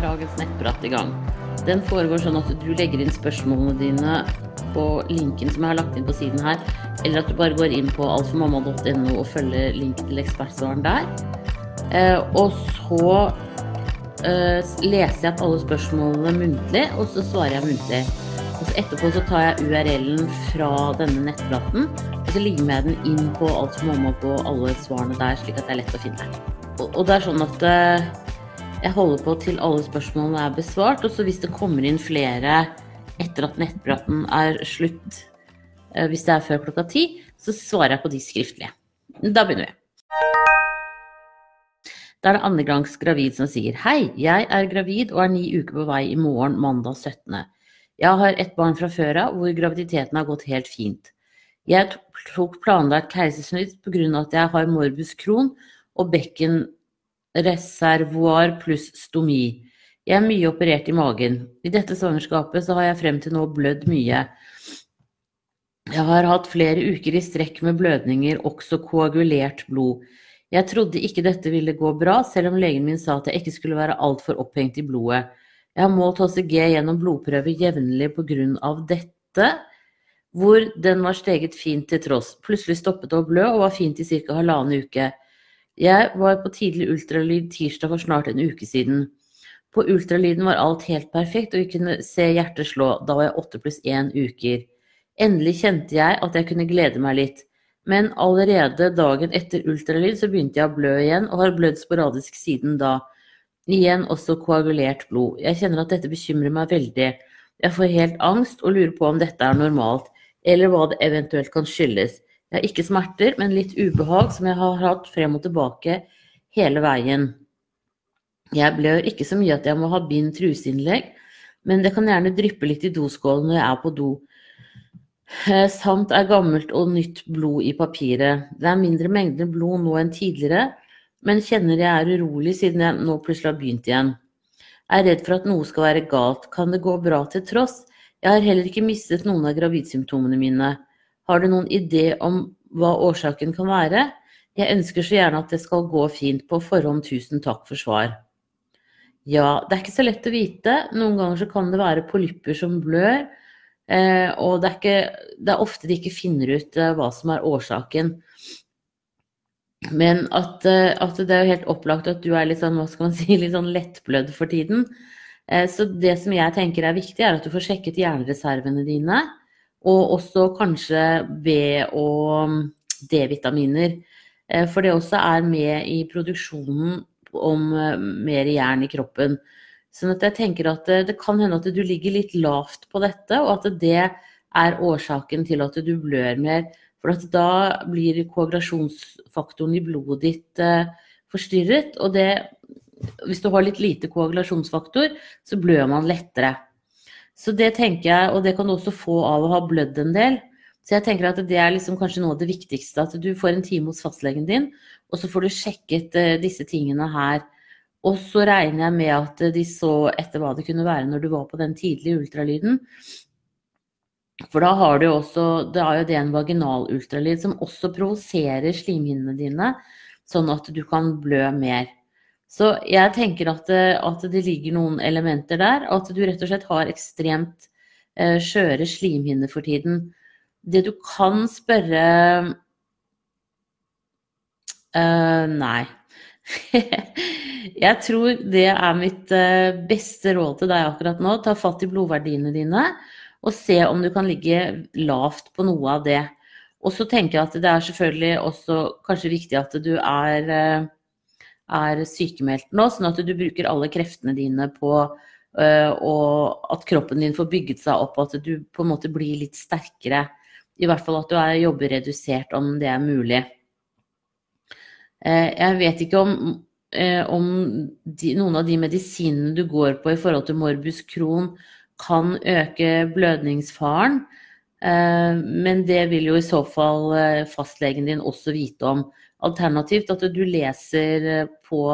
er dagens nettprat i gang. Den foregår sånn at du legger inn spørsmålene dine på linken som jeg har lagt inn på siden her, eller at du bare går inn på alfamamma.no og følger linken til ekspertsvaren der. Eh, og så eh, leser jeg opp alle spørsmålene muntlig, og så svarer jeg muntlig. Og så etterpå så tar jeg URL-en fra denne nettpraten, og så limer jeg den inn på alt som mamma på alle svarene der, slik at det er lett å finne. Og, og det er sånn at eh, jeg holder på til alle spørsmålene er besvart, og så hvis det kommer inn flere etter at nettpraten er slutt, eh, hvis det er før klokka ti, så svarer jeg på de skriftlige. Da begynner vi. Da er det andregangs gravid som sier Hei, jeg er gravid og er ni uker på vei i morgen, mandag 17. Jeg har et barn fra før av hvor graviditeten har gått helt fint. Jeg tok planlagt keisersnitt pga. at jeg har morbus Crohn og bekkenreservoar pluss stomi. Jeg er mye operert i magen. I dette svangerskapet så har jeg frem til nå blødd mye. Jeg har hatt flere uker i strekk med blødninger, også koagulert blod. Jeg trodde ikke dette ville gå bra, selv om legen min sa at jeg ikke skulle være altfor opphengt i blodet. Jeg har målt HCG gjennom blodprøver jevnlig pga. dette, hvor den var steget fint til tross. Plutselig stoppet det å blø og var fint i ca. halvannen uke. Jeg var på tidlig ultralyd tirsdag for snart en uke siden. På ultralyden var alt helt perfekt, og vi kunne se hjertet slå. Da var jeg åtte pluss én uker. Endelig kjente jeg at jeg kunne glede meg litt. Men allerede dagen etter ultralyd så begynte jeg å blø igjen, og har blødd sporadisk siden da. Igjen også koagulert blod. Jeg kjenner at dette bekymrer meg veldig. Jeg får helt angst og lurer på om dette er normalt, eller hva det eventuelt kan skyldes. Jeg har ikke smerter, men litt ubehag som jeg har hatt frem og tilbake hele veien. Jeg blør ikke så mye at jeg må ha bind truseinnlegg, men det kan gjerne dryppe litt i doskålen når jeg er på do. Eh, samt er gammelt og nytt blod i papiret. Det er mindre mengder blod nå enn tidligere, men kjenner jeg er urolig siden jeg nå plutselig har begynt igjen. Jeg er redd for at noe skal være galt. Kan det gå bra til tross? Jeg har heller ikke mistet noen av gravidsymptomene mine. Har du noen idé om hva årsaken kan være? Jeg ønsker så gjerne at det skal gå fint. På forhånd tusen takk for svar. Ja, det er ikke så lett å vite. Noen ganger så kan det være polypper som blør. Eh, og det er, ikke, det er, ofte de ikke finner ut eh, hva som er årsaken. Men at, eh, at, det er jo helt opplagt at du er litt sånn, hva skal man si, litt sånn lettblødd for tiden. Så det som jeg tenker er viktig, er at du får sjekket hjernereservene dine. Og også kanskje B- og D-vitaminer. Eh, for det også er med i produksjonen om eh, mer jern i kroppen. Sånn at jeg tenker at det, det, kan hende at du ligger litt lavt på dette, og at det er årsaken til at du blør mer. For da blir koagulasjonsfaktoren i blodet ditt eh, forstyrret. Og det, hvis du har litt lite koagulasjonsfaktor, så blør man lettere. Så det tenker jeg, og det kan du også få av å ha blødd en del. Så jeg tenker at det er liksom kanskje noe av det viktigste. At du får en time hos fastlegen din, og så får du sjekket uh, disse tingene her. Og så regner jeg med at de så etter hva det kunne være når du var på den tidlige ultralyden. For da har du også Det er jo det en vaginal ultralyd som også provoserer slimhinnene dine, sånn at du kan blø mer. Så jeg tenker at det, at det ligger noen elementer der. At du rett og slett har ekstremt uh, skjøre slimhinner for tiden. Det du kan spørre Uh, nei. jeg tror det er mitt uh, beste råd til deg akkurat nå. Ta fatt i blodverdiene dine og se om du kan ligge lavt på noe av det. Og så tenker jeg at det er selvfølgelig også kanskje viktig at du er, er sykemeldt nå, sånn at du bruker alle kreftene dine på og at kroppen din får bygget seg opp, at du på en måte blir litt sterkere. I hvert fall at du er, jobber redusert om det er mulig. Eh, jeg vet ikke om, eh, om de, noen av de medisinene du går på i forhold til morbus Crohn kan øke blødningsfaren. Eh, men det vil jo i så fall fastlegen din også vite om. Alternativt at du leser på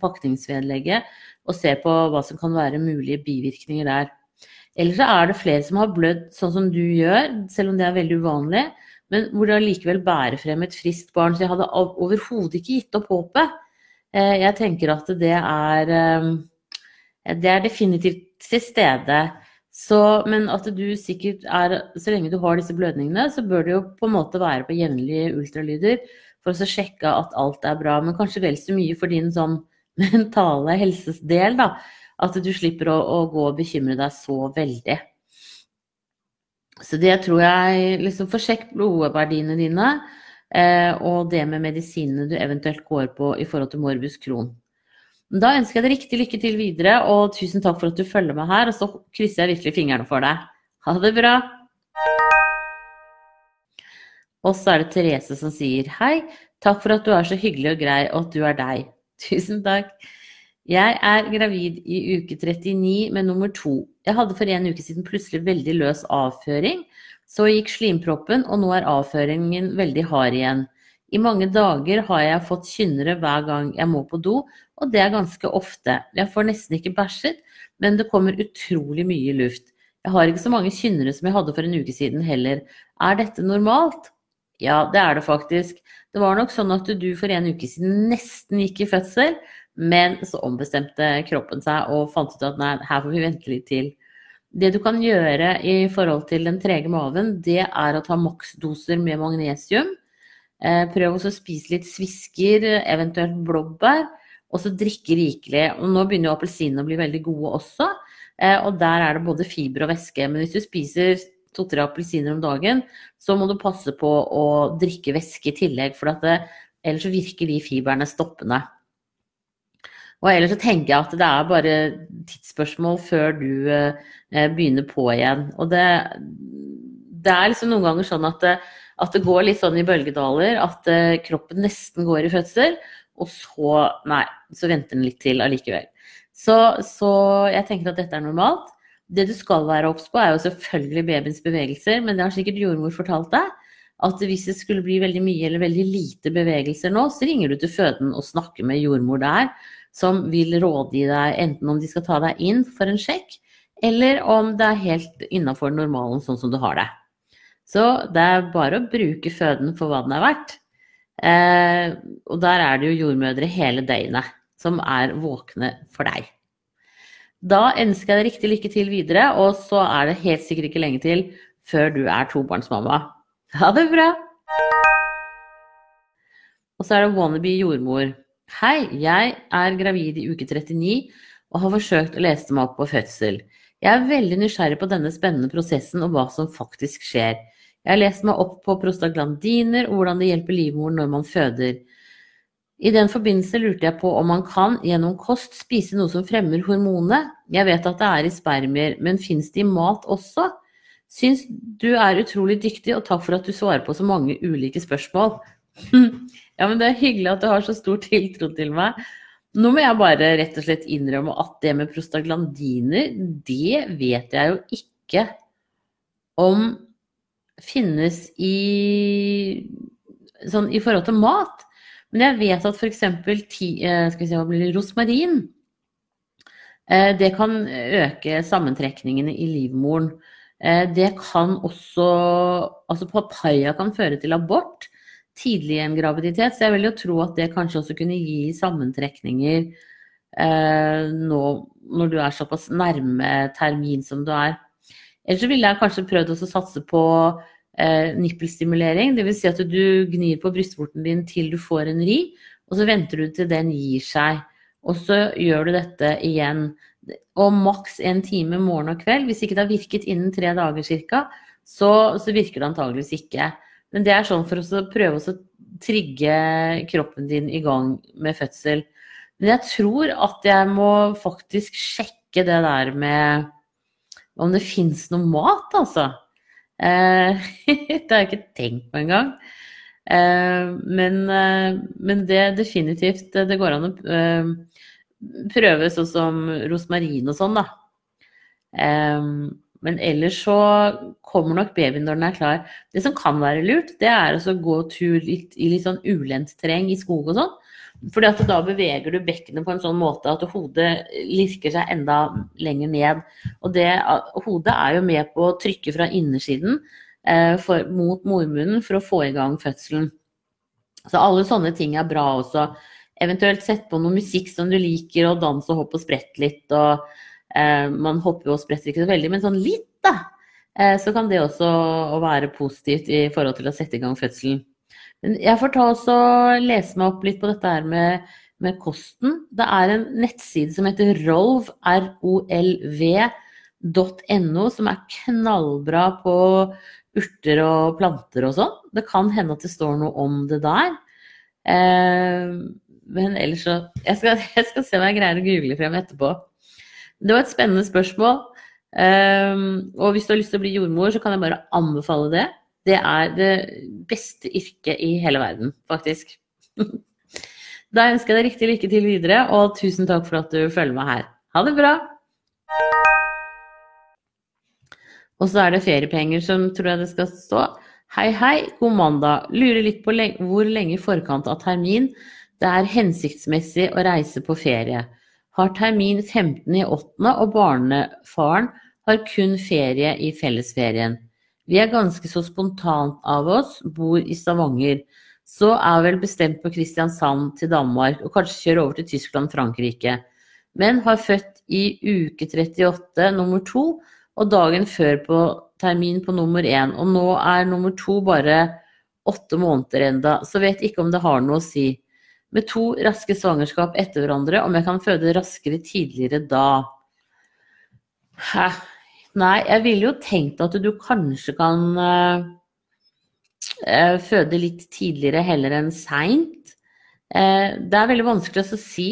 pakningsvedlegget og ser på hva som kan være mulige bivirkninger der. Eller så er det flere som har blødd sånn som du gjør, selv om det er veldig uvanlig men hvor det allikevel bærer frem et friskt barn. Så jeg hadde overhodet ikke gitt opp håpet. Eh, jeg tenker at det er eh, Det er definitivt til stede. Så, men at du sikkert er Så lenge du har disse blødningene, så bør du jo på en måte være på jevnlige ultralyder for å sjekke at alt er bra. Men kanskje vel så mye for din sånn mentale helsesdel, da. At du slipper å, å gå og bekymre deg så veldig. Så det tror jeg liksom Få sjekk blodverdiene dine. Eh, og det med medisinene du eventuelt går på i forhold til morbus Crohn. Da ønsker jeg deg riktig lykke til videre, og tusen takk for at du følger med her. Og så krysser jeg virkelig fingrene for deg. Ha det bra. Og så er det Therese som sier hei. Takk for at du er så hyggelig og grei, og at du er deg. Tusen takk. Jeg er gravid i uke 39 med nummer to. Jeg hadde for en uke siden plutselig veldig løs avføring. Så gikk slimproppen, og nå er avføringen veldig hard igjen. I mange dager har jeg fått kynnere hver gang jeg må på do, og det er ganske ofte. Jeg får nesten ikke bæsjet, men det kommer utrolig mye luft. Jeg har ikke så mange kynnere som jeg hadde for en uke siden heller. Er dette normalt? Ja, det er det faktisk. Det var nok sånn at du for en uke siden nesten gikk i fødsel, men så ombestemte kroppen seg og fant ut at nei, her får vi vente litt til. Det du kan gjøre i forhold til den trege maven, det er å ta maksdoser med magnesium. Eh, prøv også å spise litt svisker, eventuelt blåbær, og så drikke rikelig. Og nå begynner jo appelsinene å bli veldig gode også, eh, og der er det både fiber og væske. Men hvis du spiser to-tre appelsiner om dagen, så må du passe på å drikke væske i tillegg, for det, ellers så virker de fiberne stoppende. Og ellers så tenker jeg at det er bare tidsspørsmål før du eh, begynner på igjen. Og det, det er liksom noen ganger sånn at det, at det går litt sånn i bølgedaler, at eh, kroppen nesten går i fødsel, og så Nei, så venter den litt til allikevel. Så, så, jeg tenker at dette er normalt. Det du skal være obs på, er jo selvfølgelig babyens bevegelser, men det har sikkert jordmor fortalt deg. At hvis det skulle bli veldig mye eller veldig lite bevegelser nå, så ringer du til føden og snakker med jordmor der, som vil rådgi deg enten om de skal ta deg inn for en sjekk, eller om det er helt innafor normalen sånn som du har det. Så det er bare å bruke føden for hva den er verdt. Eh, og der er det jo jordmødre hele døgnet som er våkne for deg. Da ønsker jeg deg riktig lykke til videre, og så er det helt sikkert ikke lenge til før du er tobarnsmamma. Ha det bra! Og så er det wannabe jordmor. Hei, jeg er gravid i uke 39 og har forsøkt å lese meg opp på fødsel. Jeg er veldig nysgjerrig på denne spennende prosessen og hva som faktisk skjer. Jeg har lest meg opp på prostaglandiner og hvordan det hjelper livmoren når man føder. I den forbindelse lurte jeg på om man kan gjennom kost spise noe som fremmer hormonet. Jeg vet at det er i spermier, men fins det i mat også? Syns du er utrolig dyktig, og takk for at du svarer på så mange ulike spørsmål. ja, men det er hyggelig at du har så stor tiltro til meg. Nå må jeg bare rett og slett innrømme at det med prostaglandiner, det vet jeg jo ikke om finnes i sånn i forhold til mat. Men jeg vet at f.eks. Eh, det, rosmarin eh, det kan øke sammentrekningene i livmoren. Eh, det kan også Altså papaya kan føre til abort tidlig i en graviditet, så jeg vil jo tro at det kanskje også kunne gi sammentrekninger nå når du er såpass nærme termin som du er. Ellers så ville jeg kanskje prøvd å satse på eh, nippelstimulering. Dvs. Si at du gnir på brystvorten din til du får en ri, og så venter du til den gir seg. Og så gjør du dette igjen. Og maks en time morgen og kveld. Hvis ikke det har virket innen tre dager ca., så, så, virker det antageligvis ikke. Men det er sånn for å prøve å trigge kroppen din i gang med fødsel. Men jeg tror at jeg må faktisk sjekke det der med om det fins noe mat, altså. Eh, det har jeg ikke tenkt på engang. Eh, men, eh, men det definitivt Det går an å prøve sånn som rosmarin og sånn, da. Men ellers så kommer nok babyen når den er klar. Det som kan være lurt, det er å gå tur litt, i litt sånn ulendt terreng i skog og sånn. Fordi at da beveger du bekkenet på en sånn måte at hodet lirker seg enda lenger ned. Og det, hodet er jo med på å trykke fra innersiden eh, for, mot mormunnen for å få i gang fødselen. Så alle sånne ting er bra også. eventuelt sett på noe musikk som du liker, og dans og hopp og sprett litt. Og eh, man hopper og spretter ikke så veldig, men sånn litt, da. Eh, så kan det også være positivt i forhold til å sette i gang fødselen. Jeg får ta også lese meg opp litt på dette her med, med kosten. Det er en nettside som heter rolv, R-O-L-V.no, som er knallbra på urter og planter og sånn. Det kan hende at det står noe om det der. Eh, men ellers så jeg skal, jeg skal, se om jeg greier å google frem etterpå. Det var et spennende spørsmål. Um, og hvis du har lyst til å bli jordmor, så kan jeg bare anbefale det. Det er det beste yrket i hele verden, faktisk. da ønsker jeg deg riktig lykke til videre, og tusen takk for at du følger meg her. Ha det bra! Og så er det feriepenger som tror jeg det skal stå. Hei, hei, god mandag. Lurer litt på hvor lenge i forkant av termin det er hensiktsmessig å reise på ferie. Har termin 15.8. og barnefaren har kun ferie i fellesferien. Vi er ganske så spontant av oss, bor i Stavanger. Så er vel bestemt på Kristiansand til Danmark, og kanskje kjøre over til Tyskland, Frankrike. Men har født i uke 38, nummer to, og dagen før på termin på nummer én. Og nå er nummer to bare åtte måneder enda, så vet ikke om det har noe å si. Med to raske svangerskap etter hverandre, om jeg kan føde raskere tidligere da. Hæ? Nei, jeg ville jo tenkt at du kanskje kan uh, føde litt tidligere heller enn seint. Uh, det er veldig vanskelig å si.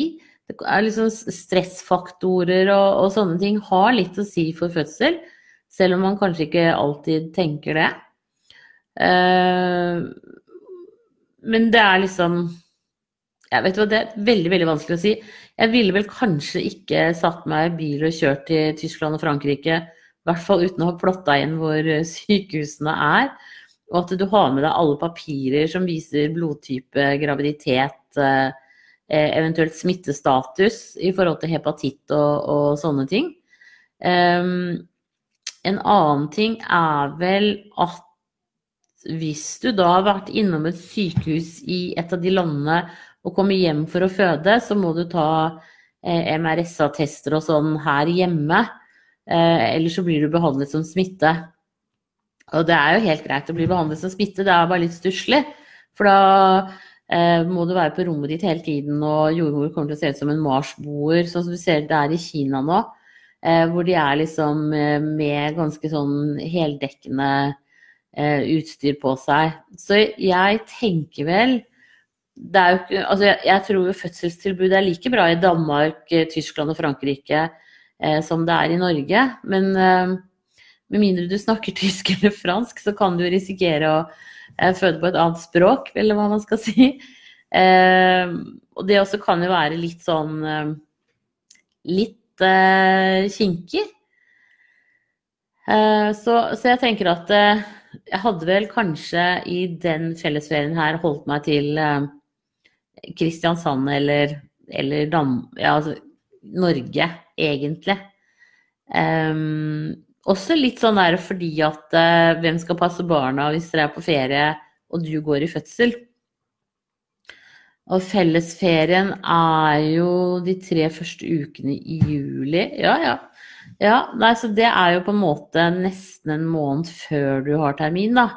Det er liksom stressfaktorer og, og, sånne ting har litt å si for fødsel. Selv om man kanskje ikke alltid tenker det. Uh, men det er liksom jeg vet hva, Det er veldig veldig vanskelig å si. Jeg ville vel kanskje ikke satt meg i bil og kjørt til Tyskland og Frankrike i hvert fall uten å ha plotta inn hvor eh, sykehusene er. Og at du har med deg alle papirer som viser blodtype, graviditet, eh, eh, eventuelt smittestatus i forhold til hepatitt og, og sånne ting. Um, en annen ting er vel at hvis du da har vært innom et sykehus i et av de landene og kommer hjem for å føde, så må du ta MRSA-tester og sånn her hjemme. Eh, eller så blir du behandlet som smitte. Og det er jo helt greit å bli behandlet som smitte, det er bare litt stusslig. For da eh, må du være på rommet ditt hele tiden, og jordmor kommer til å se ut som en marsboer, sånn som du ser det er i Kina nå. Eh, hvor de er liksom med ganske sånn heldekkende utstyr på seg. Så jeg tenker vel det er jo altså jeg, jeg tror fødselstilbudet er like bra i Danmark, Tyskland og Frankrike som det er i Norge. Men eh, med mindre du snakker tysk eller fransk, så kan du risikere å eh, føde på et annet språk, eller hva man skal si. Eh, og det også kan jo være litt sånn eh, litt eh, kinkig. Så, så, jeg tenker at jeg hadde vel kanskje i den fellesferien her holdt meg til Kristiansand eller, eller Dam... Ja, altså Norge, egentlig. Um, også litt sånn der fordi at uh, hvem skal passe barna hvis dere er på ferie og du går i fødsel? Og fellesferien er jo de tre første ukene i juli. Ja, ja. ja nei, så det er jo på en måte nesten en måned før du har termin, da.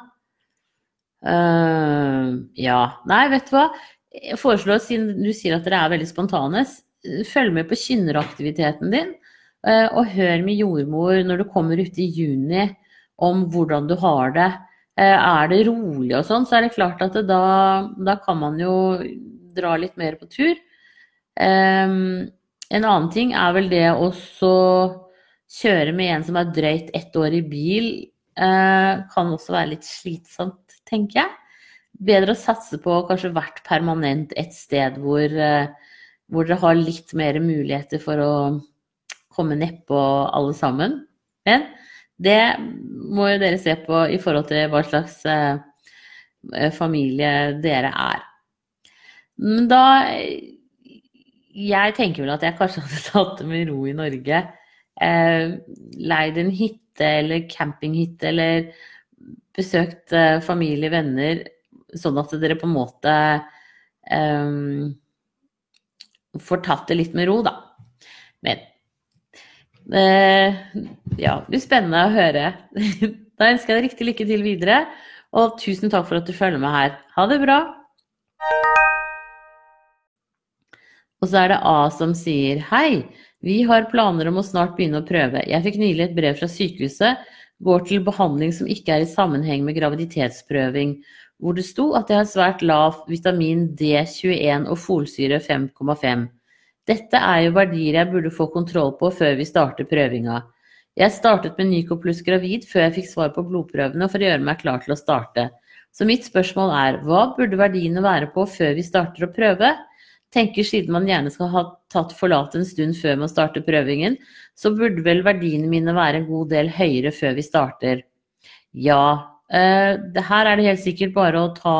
Uh, ja. Nei, vet du hva. Jeg foreslår, siden du sier at dere er veldig spontane, følg med på kynneraktiviteten din. Eh, og hør med jordmor når du kommer ut i juni om hvordan du har det. Eh, er det rolig og sånn, så er det klart at det da, da, kan man jo dra litt mer på tur. Um, en annen ting er vel det å kjøre med en som er drøyt ett år i bil, uh, kan også være litt slitsomt, tenker jeg. Bedre å satse på kanskje hvert permanent et sted hvor, uh, hvor dere har litt mer muligheter for å komme nedpå alle sammen. Men det må jo dere se på i forhold til hva slags eh, familie dere er. Men da Jeg tenker vel at jeg kanskje hadde tatt det med ro i Norge. Eh, leid en hytte eller campinghytte eller besøkt eh, familie, venner, sånn at dere på en måte eh, får tatt det litt med ro, da. Men eh, ja, det blir spennende å høre. Da ønsker jeg deg riktig lykke til videre, og tusen takk for at du følger med her. Ha det bra! Og så er det A som sier hei, vi har planer om å snart begynne å prøve. Jeg fikk nylig et brev fra sykehuset, går til behandling som ikke er i sammenheng med graviditetsprøving, hvor det sto at jeg har svært lav vitamin D21 og folsyre 5,5. Dette er jo verdier jeg burde få kontroll på før vi starter prøvinga. Jeg startet med Nyco pluss gravid før jeg fikk svar på blodprøvene for å gjøre meg klar til å starte. Så mitt spørsmål er, hva burde verdiene være på før vi starter å prøve? tenker siden man gjerne skal ha tatt forlat en stund før man starter prøvingen, så burde vel verdiene mine være en god del høyere før vi starter. Ja, det her er det helt sikkert bare å ta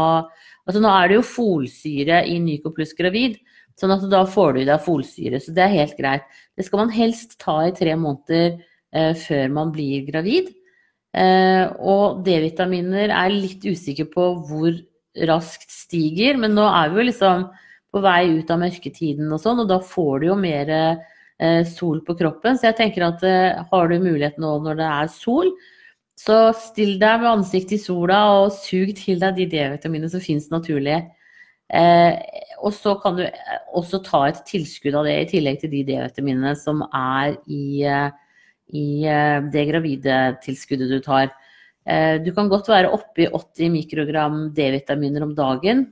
Altså nå er det jo folsyre i Nyco pluss gravid, sånn at da får du i deg folsyre, så det er helt greit. Det skal man helst ta i tre måneder eh, før man blir gravid. Eh, og D-vitaminer er litt usikker på hvor raskt stiger, men nå er vi jo liksom på vei ut av mørketiden og sånn, og da får du jo mer eh, sol på kroppen. Så jeg tenker at eh, har du mulighet nå når det er sol, så still deg med ansiktet i sola og sug til deg de D-vitaminene som finnes naturlig. Eh, og så kan du eh, også ta et tilskudd av det i tillegg til de D-vitaminene som er i, eh, i eh, det gravidetilskuddet du tar. Du kan godt være oppi 80 mikrogram D-vitaminer om dagen.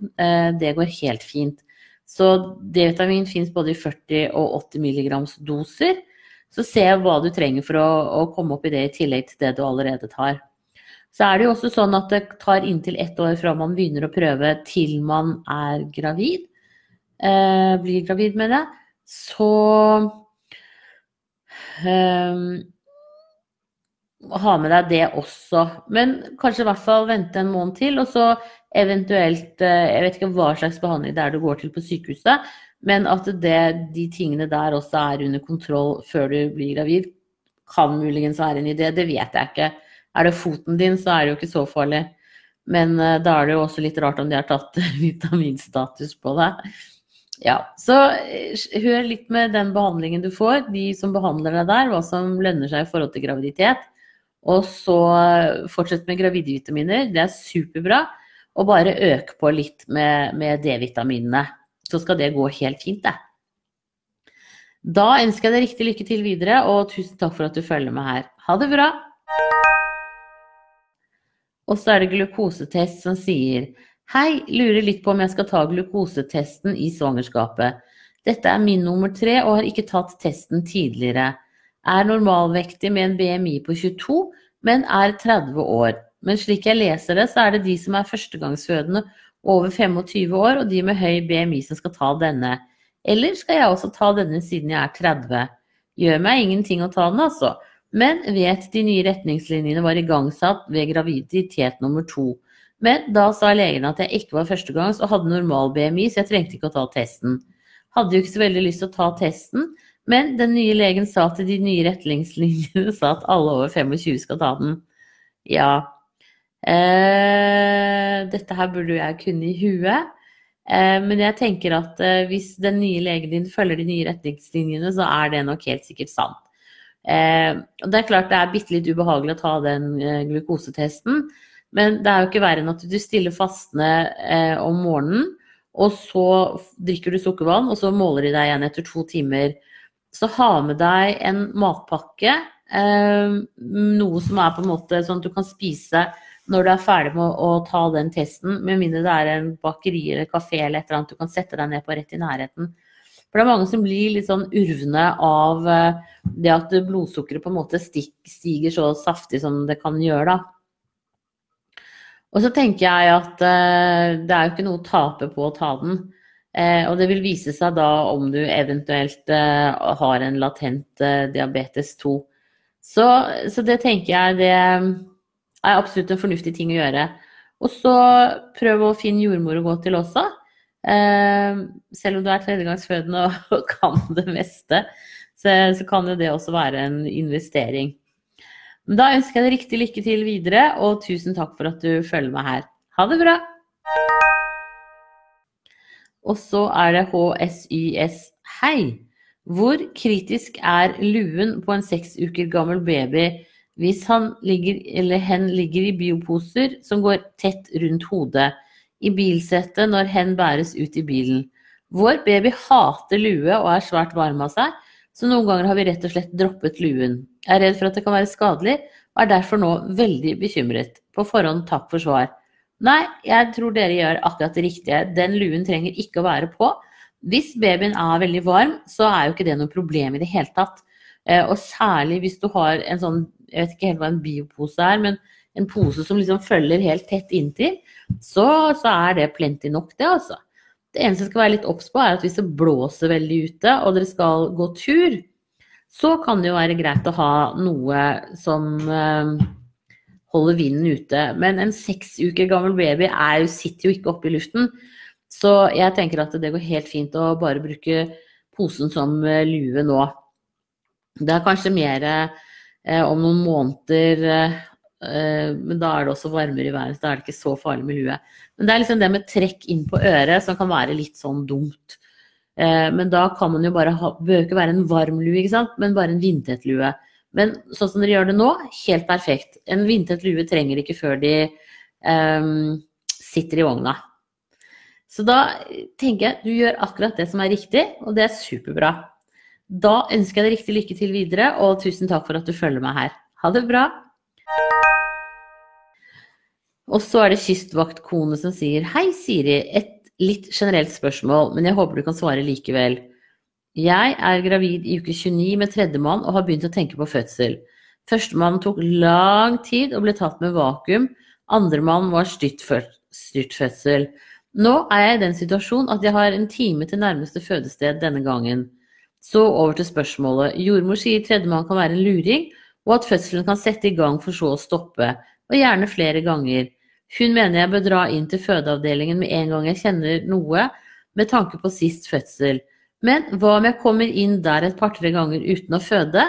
Det går helt fint. Så D-vitamin finnes både i 40 og 80 milligrams doser. Så se hva du trenger for å, å, komme opp i det i tillegg til det du allerede tar. Så er det jo også sånn at det tar inntil ett år fra man begynner å prøve til man er gravid. Eh, blir gravid, med det. Så eh, ha med deg det også. Men kanskje i hvert fall vente en måned til, og så Eventuelt eh, Jeg vet ikke hva slags behandling det er du går til på sykehuset, men at det, de tingene der også er under kontroll før du blir gravid, kan muligens være en idé. Det vet jeg ikke. Er det foten din, så er det jo ikke så farlig. Men uh, da er det jo også litt rart om de har tatt vitaminstatus på deg. Ja, så eh, hør litt med den behandlingen du får, de som behandler deg der, hva som lønner seg i forhold til graviditet. Og så fortsett med gravidvitaminer, Det er superbra. Og bare øk på litt med, med D-vitaminene. Så skal det gå helt fint, det. Da ønsker jeg deg riktig lykke til videre, og tusen takk for at du følger med her. Ha det bra! Og så er det glukosetest som sier Hei, lurer litt på om jeg skal ta glukosetesten i svangerskapet. Dette er min nummer tre og har ikke tatt testen tidligere. Er normalvektig med en BMI på 22, men er 30 år. Men slik jeg leser det, så er det de som er førstegangsfødende over 25 år, og de med høy BMI som skal ta denne. Eller skal jeg også ta denne siden jeg er 30? Gjør meg ingenting å ta den, altså. Men vet de nye retningslinjene var igangsatt ved graviditet nummer to. Men da sa legen at jeg ikke var førstegangs og hadde normal BMI, så jeg trengte ikke å ta testen. Hadde jo ikke så veldig lyst til å ta testen, men den nye legen sa til de nye retningslinjene sa at alle over 25 skal ta den. Ja, Eh, dette her burde jeg kunne i huet. Eh, men jeg tenker at eh, hvis den nye legen din følger de nye retningslinjene, så er det nok helt sikkert sant. og det er klart det er bitte litt ubehagelig å ta den glukosetesten, men det er jo ikke verre enn at du stiller fastende om morgenen, og så drikker du sukkervann, og så måler de deg igjen etter to timer. Så ha med deg en matpakke, noe som er på en måte sånn at du kan spise når du er ferdig med å, ta den testen, med mindre det er en bakeri eller kafé eller et eller annet du kan sette deg ned på rett i nærheten. For det er mange som blir litt sånn urvne av eh, det at blodsukkeret på en måte stiger så saftig som det kan gjøre, da. Og så tenker jeg at uh, det er jo ikke noe å tape på å ta den. Uh, og det vil vise seg da om du eventuelt har en latent diabetes 2. Så, så, det tenker jeg det er absolutt en fornuftig ting å gjøre. Og så prøv å finne jordmor å gå til også. Eh, selv om du er tredjegangsfødende og kan det meste, så, kan jo det også være en investering. Da ønsker jeg deg riktig lykke til videre, og tusen takk for at du følger meg her. Ha det bra! Og så er det HSYS Hei! Hvor kritisk er luen på en seks uker gammel baby hvis han ligger, eller hen ligger i bioposer som går tett rundt hodet, i bilsettet når hen bæres ut i bilen? Vår baby hater lue og er svært varm av seg, så noen ganger har vi rett og slett droppet luen. Jeg er redd for at det kan være skadelig, og er derfor nå veldig bekymret. På forhånd takk for svar. Nei, jeg tror dere gjør akkurat det riktige. Den luen trenger ikke å være på. Hvis babyen er veldig varm, så er jo ikke det noe problem i det hele tatt. Eh, og særlig hvis du har en sånn, jeg vet ikke helt hva en biopose er, men en pose som liksom følger helt tett inntil, så, så er det plenty nok, det altså. Det eneste jeg skal være litt obs på, er at hvis det blåser veldig ute, og dere skal gå tur, så kan det jo være greit å ha noe som eh, holder vinden ute. Men en seks uker gammel baby er, sitter jo ikke oppe i luften. Så jeg tenker at det går helt fint å bare bruke posen som eh, lue nå. Det er kanskje mer eh, om noen måneder Eh, men da er det også varmere i været, så da er det ikke så farlig med huet. Men det er liksom det med trekk inn på øret som kan være litt sånn dumt. Eh, men da kan man jo bare ha Bør ikke være en varm lue, ikke sant, men bare en vindtett lue. Men sånn som dere gjør det nå, helt perfekt. En vindtett lue trenger ikke før de um, sitter i vogna. Så da tenker jeg du gjør akkurat det som er riktig, og det er superbra. Da ønsker jeg deg riktig lykke til videre, og tusen takk for at du følger meg her. Ha det bra! Og så er det kystvaktkone som sier Hei, Siri. Et litt generelt spørsmål, men jeg håper du kan svare likevel. Jeg er gravid i uke 29 med tredjemann og har begynt å tenke på fødsel. Førstemann tok lang tid og ble tatt med vakuum. Andremann var styrtfødsel. Nå er jeg i den situasjon at jeg har en time til nærmeste fødested denne gangen. Så over til spørsmålet. Jordmor sier tredjemann kan være en luring, og at fødselen kan sette i gang for så å stoppe, og gjerne flere ganger. Hun mener jeg bør dra inn til fødeavdelingen med en gang jeg kjenner noe, med tanke på sist fødsel. Men hva om jeg kommer inn der et par-tre ganger uten å føde?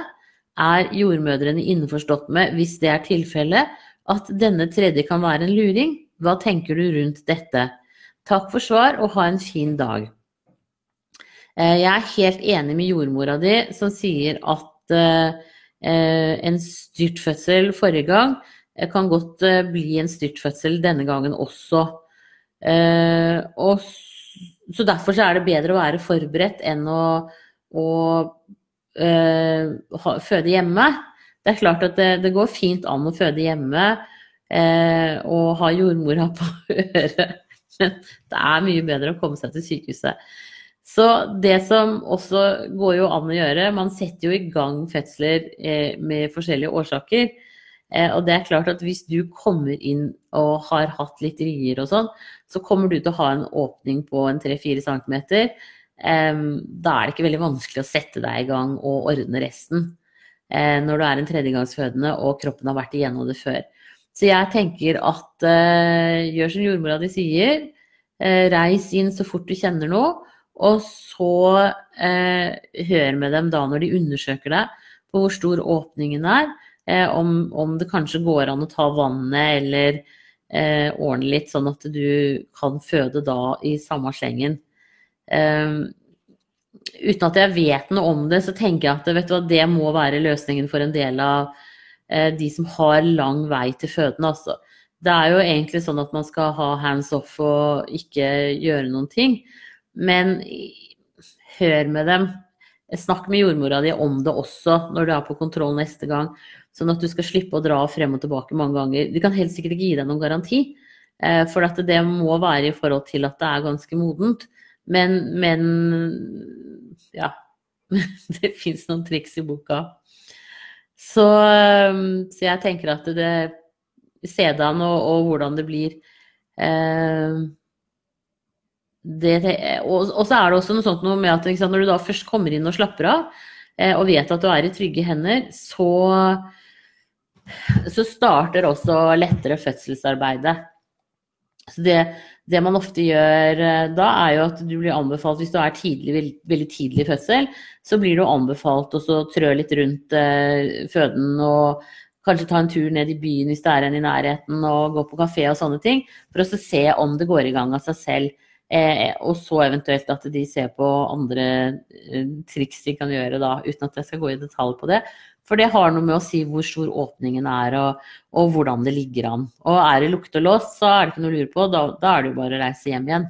Er jordmødrene innforstått med, hvis det er tilfellet, at denne tredje kan være en luring? Hva tenker du rundt dette? Takk for svar, og ha en fin dag. Eh, jeg er helt enig med jordmora di som sier at eh, en styrtfødsel forrige gang kan godt eh, bli en styrtfødsel denne gangen også. Eh, og så derfor er det bedre å være forberedt enn å, føde hjemme. Det er klart at det, det, går fint an å føde hjemme og ha jordmora på øret, men det er mye bedre å komme seg til sykehuset. Så det som også går jo an å gjøre, man setter jo i gang fødsler uh, med forskjellige årsaker. Eh, og det er klart at hvis du kommer inn og har hatt litt rier og sånn, så kommer du til å ha en åpning på en 3-4 cm. Da er det ikke veldig vanskelig å sette deg i gang og ordne resten. Eh, når du er en tredjegangsfødende og kroppen har vært igjennom det før. Så jeg tenker at gjør som jordmora di sier. Reis inn så fort du kjenner noe. Og så eh, hør med dem da når de undersøker deg på hvor stor åpningen er. Eh, om, om, det kanskje går an å ta vannet eller eh, ordne litt, sånn at du kan føde da i samme slengen. Eh, uten at jeg vet noe om det, så tenker jeg at vet du, det må være løsningen for en del av eh, de som har lang vei til føden. Altså. Det er jo egentlig sånn at man skal ha hands off og ikke gjøre noen ting. Men hør med dem. Snakk med jordmora di om det også når du er på kontroll neste gang. Sånn at du skal slippe å dra frem og tilbake mange ganger. De kan helt sikkert ikke gi deg noen garanti, eh, for det må være i forhold til at det er ganske modent. Men, men ja. det fins noen triks i boka. Så, eh, så, jeg tenker at det det an og, og, hvordan det blir. Eh, det, og, og, så er det også noe sånt noe med at sant, når du da først kommer inn og slapper av, og vet at du er i trygge hender, så så starter også lettere fødselsarbeidet. Så det, det, man ofte gjør eh, da, er jo at du blir anbefalt, hvis du er tidlig, veldig tidlig i fødsel, så blir du anbefalt å trø litt rundt eh, føden og kanskje ta en tur ned i byen hvis det er en i nærheten, og gå på kafé og sånne ting, for å se om det går i gang av seg selv. Eh, og så eventuelt at de ser på andre eh, triks de kan gjøre, da, uten at jeg skal gå i detalj på det. For det har noe med å si hvor stor åpningen er, og, og hvordan det ligger an. Og er det luktelås, så er det ikke noe å lure på, da, da er det jo bare å reise hjem igjen.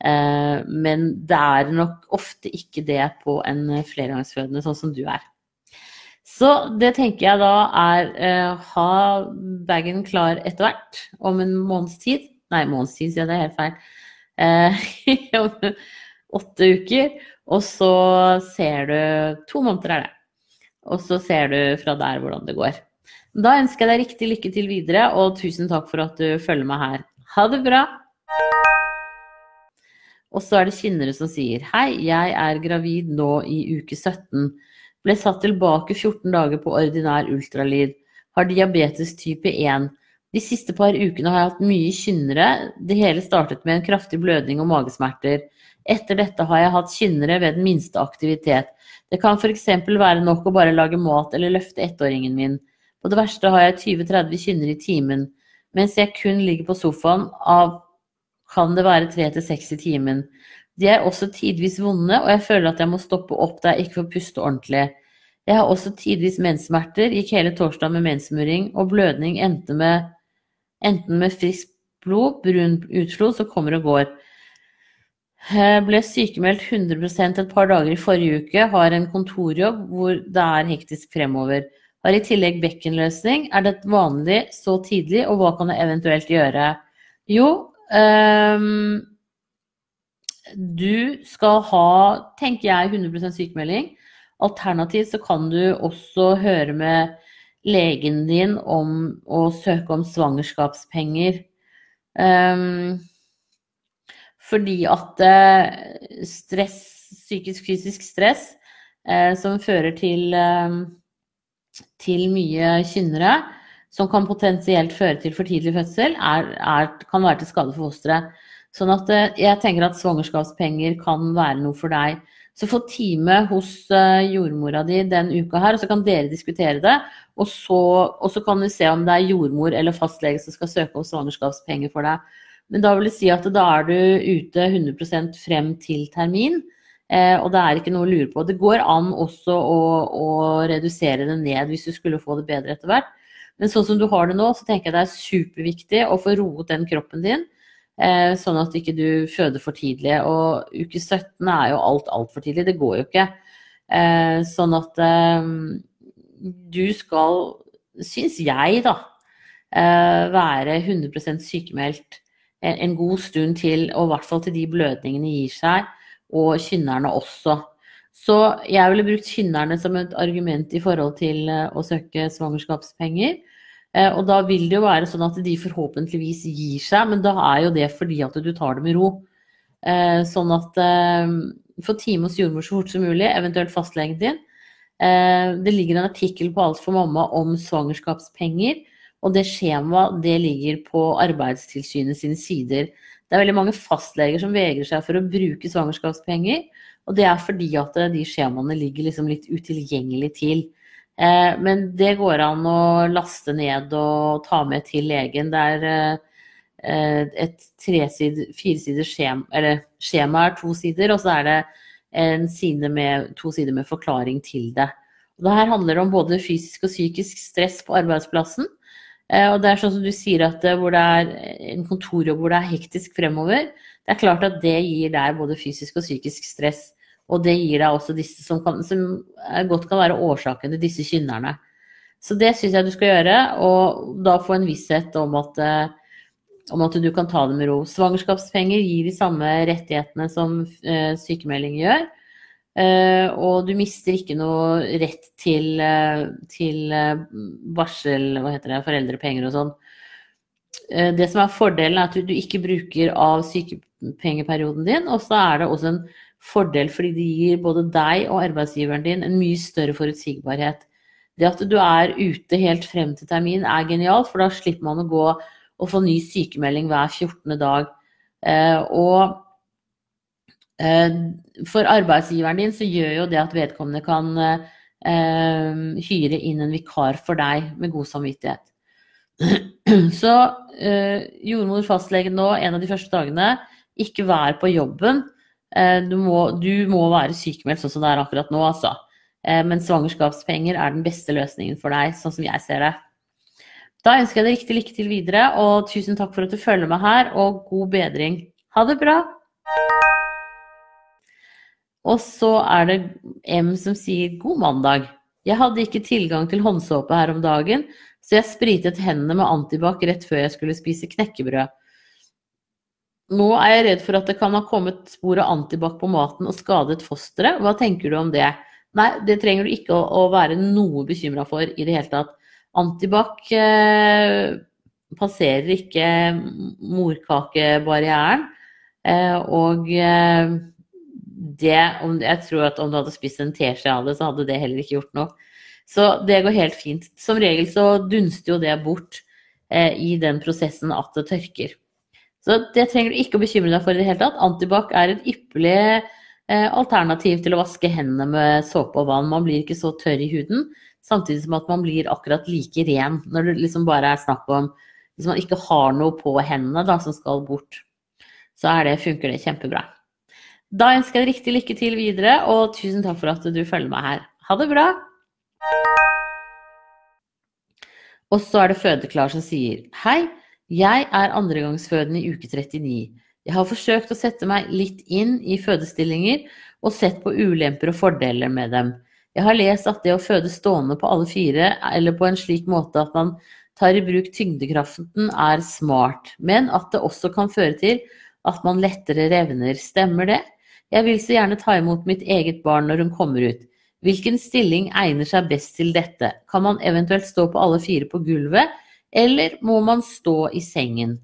Eh, men det er nok ofte ikke det på en flergangsfødende, sånn som du er. Så det tenker jeg da er eh, ha bagen klar etter hvert, om en måneds tid. Nei, måneds tid, sier jeg, det er helt feil. Eh, om åtte uker. Og så ser du To måneder er det. Og så ser du fra der hvordan det går. Da ønsker jeg deg riktig lykke til videre, og tusen takk for at du følger meg her. Ha det bra! Og så er det kynnere som sier Hei, jeg er gravid nå i uke 17. Ble satt tilbake 14 dager på ordinær ultralyd. Har diabetes type 1. De siste par ukene har jeg hatt mye kynnere. Det hele startet med en kraftig blødning og magesmerter. Etter dette har jeg hatt kynnere ved den minste aktivitet. Det kan f.eks. være nok å bare lage mat eller løfte ettåringen min. På det verste har jeg 20-30 kynnere i timen. Mens jeg kun ligger på sofaen, av kan det være 3-6 i timen. De er også tidvis vonde, og jeg føler at jeg må stoppe opp da jeg ikke får puste ordentlig. Jeg har også tidvis menssmerter, gikk hele torsdag med menssmurring, og blødning endte med enten med friskt blod, brun utflod, som kommer og går. Jeg ble sykemeldt 100% et par dager i forrige uke, har en kontorjobb hvor det er hektisk fremover. Har i tillegg bekkenløsning. Er det vanlig så tidlig, og hva kan jeg eventuelt gjøre? Jo, um, du skal ha, tenker jeg, 100% sykemelding. Alternativt så kan du også høre med legen din om å søke om svangerskapspenger. Um, fordi at eh, stress, psykisk fysisk stress, eh, som fører til, eh, til mye kynnere, som kan potensielt føre til for tidlig fødsel, er, er, kan være til skade for fosteret. Sånn at jeg tenker at svangerskapspenger kan være noe for deg. Så få time hos jordmora di den uka her, og så kan dere diskutere det. Og så, og så kan du se om det er jordmor eller fastlege som skal søke om svangerskapspenger for deg. Men da vil det si at da er du ute 100% frem til termin. Eh, og det er ikke noe å lure på. Det går an også å, å, redusere det ned hvis du skulle få det bedre etter hvert. Men sånn som du har det nå, så tenker jeg det er superviktig å få roet den kroppen din. Eh, sånn at ikke du føder for tidlig. Og uke 17 er jo alt altfor tidlig. Det går jo ikke. Eh, sånn at eh, du skal, syns jeg, da, være 100% sykemeldt en god stund til, og i hvert fall til de blødningene gir seg, og kynnerne også. Så jeg ville brukt kynnerne som et argument i forhold til å søke svangerskapspenger. Eh, og da vil det jo være sånn at de forhåpentligvis gir seg, men da er jo det fordi at du tar det med ro. Eh, sånn at få time hos jordmor så fort som mulig, eventuelt fastlegen din. Det ligger en artikkel på Alt for mamma om svangerskapspenger. Og det skjemaet det ligger på Arbeidstilsynet sine sider. Det er veldig mange fastleger som vegrer seg for å bruke svangerskapspenger. Og det er fordi at de skjemaene ligger liksom litt utilgjengelig til. Eh, men det går an å laste ned og ta med til legen. Det er eh, et treside, firesiders skjema, eller skjema er to sider, og så er det en side med, to sider med forklaring til det. Og det her handler om både fysisk og psykisk stress på arbeidsplassen. Eh, og det er sånn som du sier at eh, hvor det er en kontorjobb hvor det er hektisk fremover, det er klart at det gir deg både fysisk og psykisk stress. Og det gir deg også disse som, kan, som godt kan være årsaken til disse kynnerne. Så det syns jeg du skal gjøre, og da få en visshet om at, eh, om at, du kan ta det med ro. Svangerskapspenger gir de samme rettighetene som sykemelding gjør. Uh, og du mister ikke noe rett til, til varsel, hva heter det, foreldrepenger og sånn. det som er fordelen, er at du, ikke bruker av sykepengeperioden din. Og så er det også en fordel fordi det gir både deg og arbeidsgiveren din en mye større forutsigbarhet. Det at du er ute helt frem til termin er genialt, for da slipper man å gå og få ny sykemelding hver 14. dag. og Eh, for arbeidsgiveren din så gjør jo det at vedkommende kan eh, hyre inn en vikar for deg med god samvittighet. Så eh, jordmor, fastlege nå, en av de første dagene, ikke vær på jobben. Eh, du må, du må være sykemeldt sånn som det er akkurat nå, altså. Eh, men svangerskapspenger er den beste løsningen for deg, sånn som jeg ser det. Da ønsker jeg deg riktig lykke til videre, og tusen takk for at du følger meg her, og god bedring. Ha det bra! Og så er det M som sier god mandag. Jeg hadde ikke tilgang til håndsåpe her om dagen, så jeg spritet hendene med antibac rett før jeg skulle spise knekkebrød. Nå er jeg redd for at det kan ha kommet spor av antibac på maten og skadet fosteret. Hva tenker du om det? Nei, det trenger du ikke å, å være noe bekymra for i det hele tatt. Antibac eh, passerer ikke morkakebarrieren. Eh, og eh, det om, Jeg tror at om du hadde spist en teskje av det, så hadde det heller ikke gjort noe. Så det går helt fint. Som regel så dunster jo det bort eh, i den prosessen at det tørker. Så det trenger du ikke å bekymre deg for i det hele tatt. Antibac er et ypperlig eh, alternativ til å vaske hendene med såpe og vann. Man blir ikke så tørr i huden, samtidig som at man blir akkurat like ren når det liksom bare er snakk om Hvis man ikke har noe på hendene da, som skal bort, så det, funker det kjempebra. Da ønsker jeg deg riktig lykke til videre, og tusen takk for at du følger meg her. Ha det bra! Og så er det Fødeklar som sier Hei, jeg er andregangsfødende i uke 39. Jeg har forsøkt å sette meg litt inn i fødestillinger og sett på ulemper og fordeler med dem. Jeg har lest at det å føde stående på alle fire, eller på en slik måte at man tar i bruk tyngdekraften, er smart, men at det også kan føre til at man lettere revner. Stemmer det? Jeg vil så gjerne ta imot mitt eget barn når hun kommer ut. Hvilken stilling egner seg best til dette? Kan man eventuelt stå på alle fire på gulvet, eller må man stå i sengen?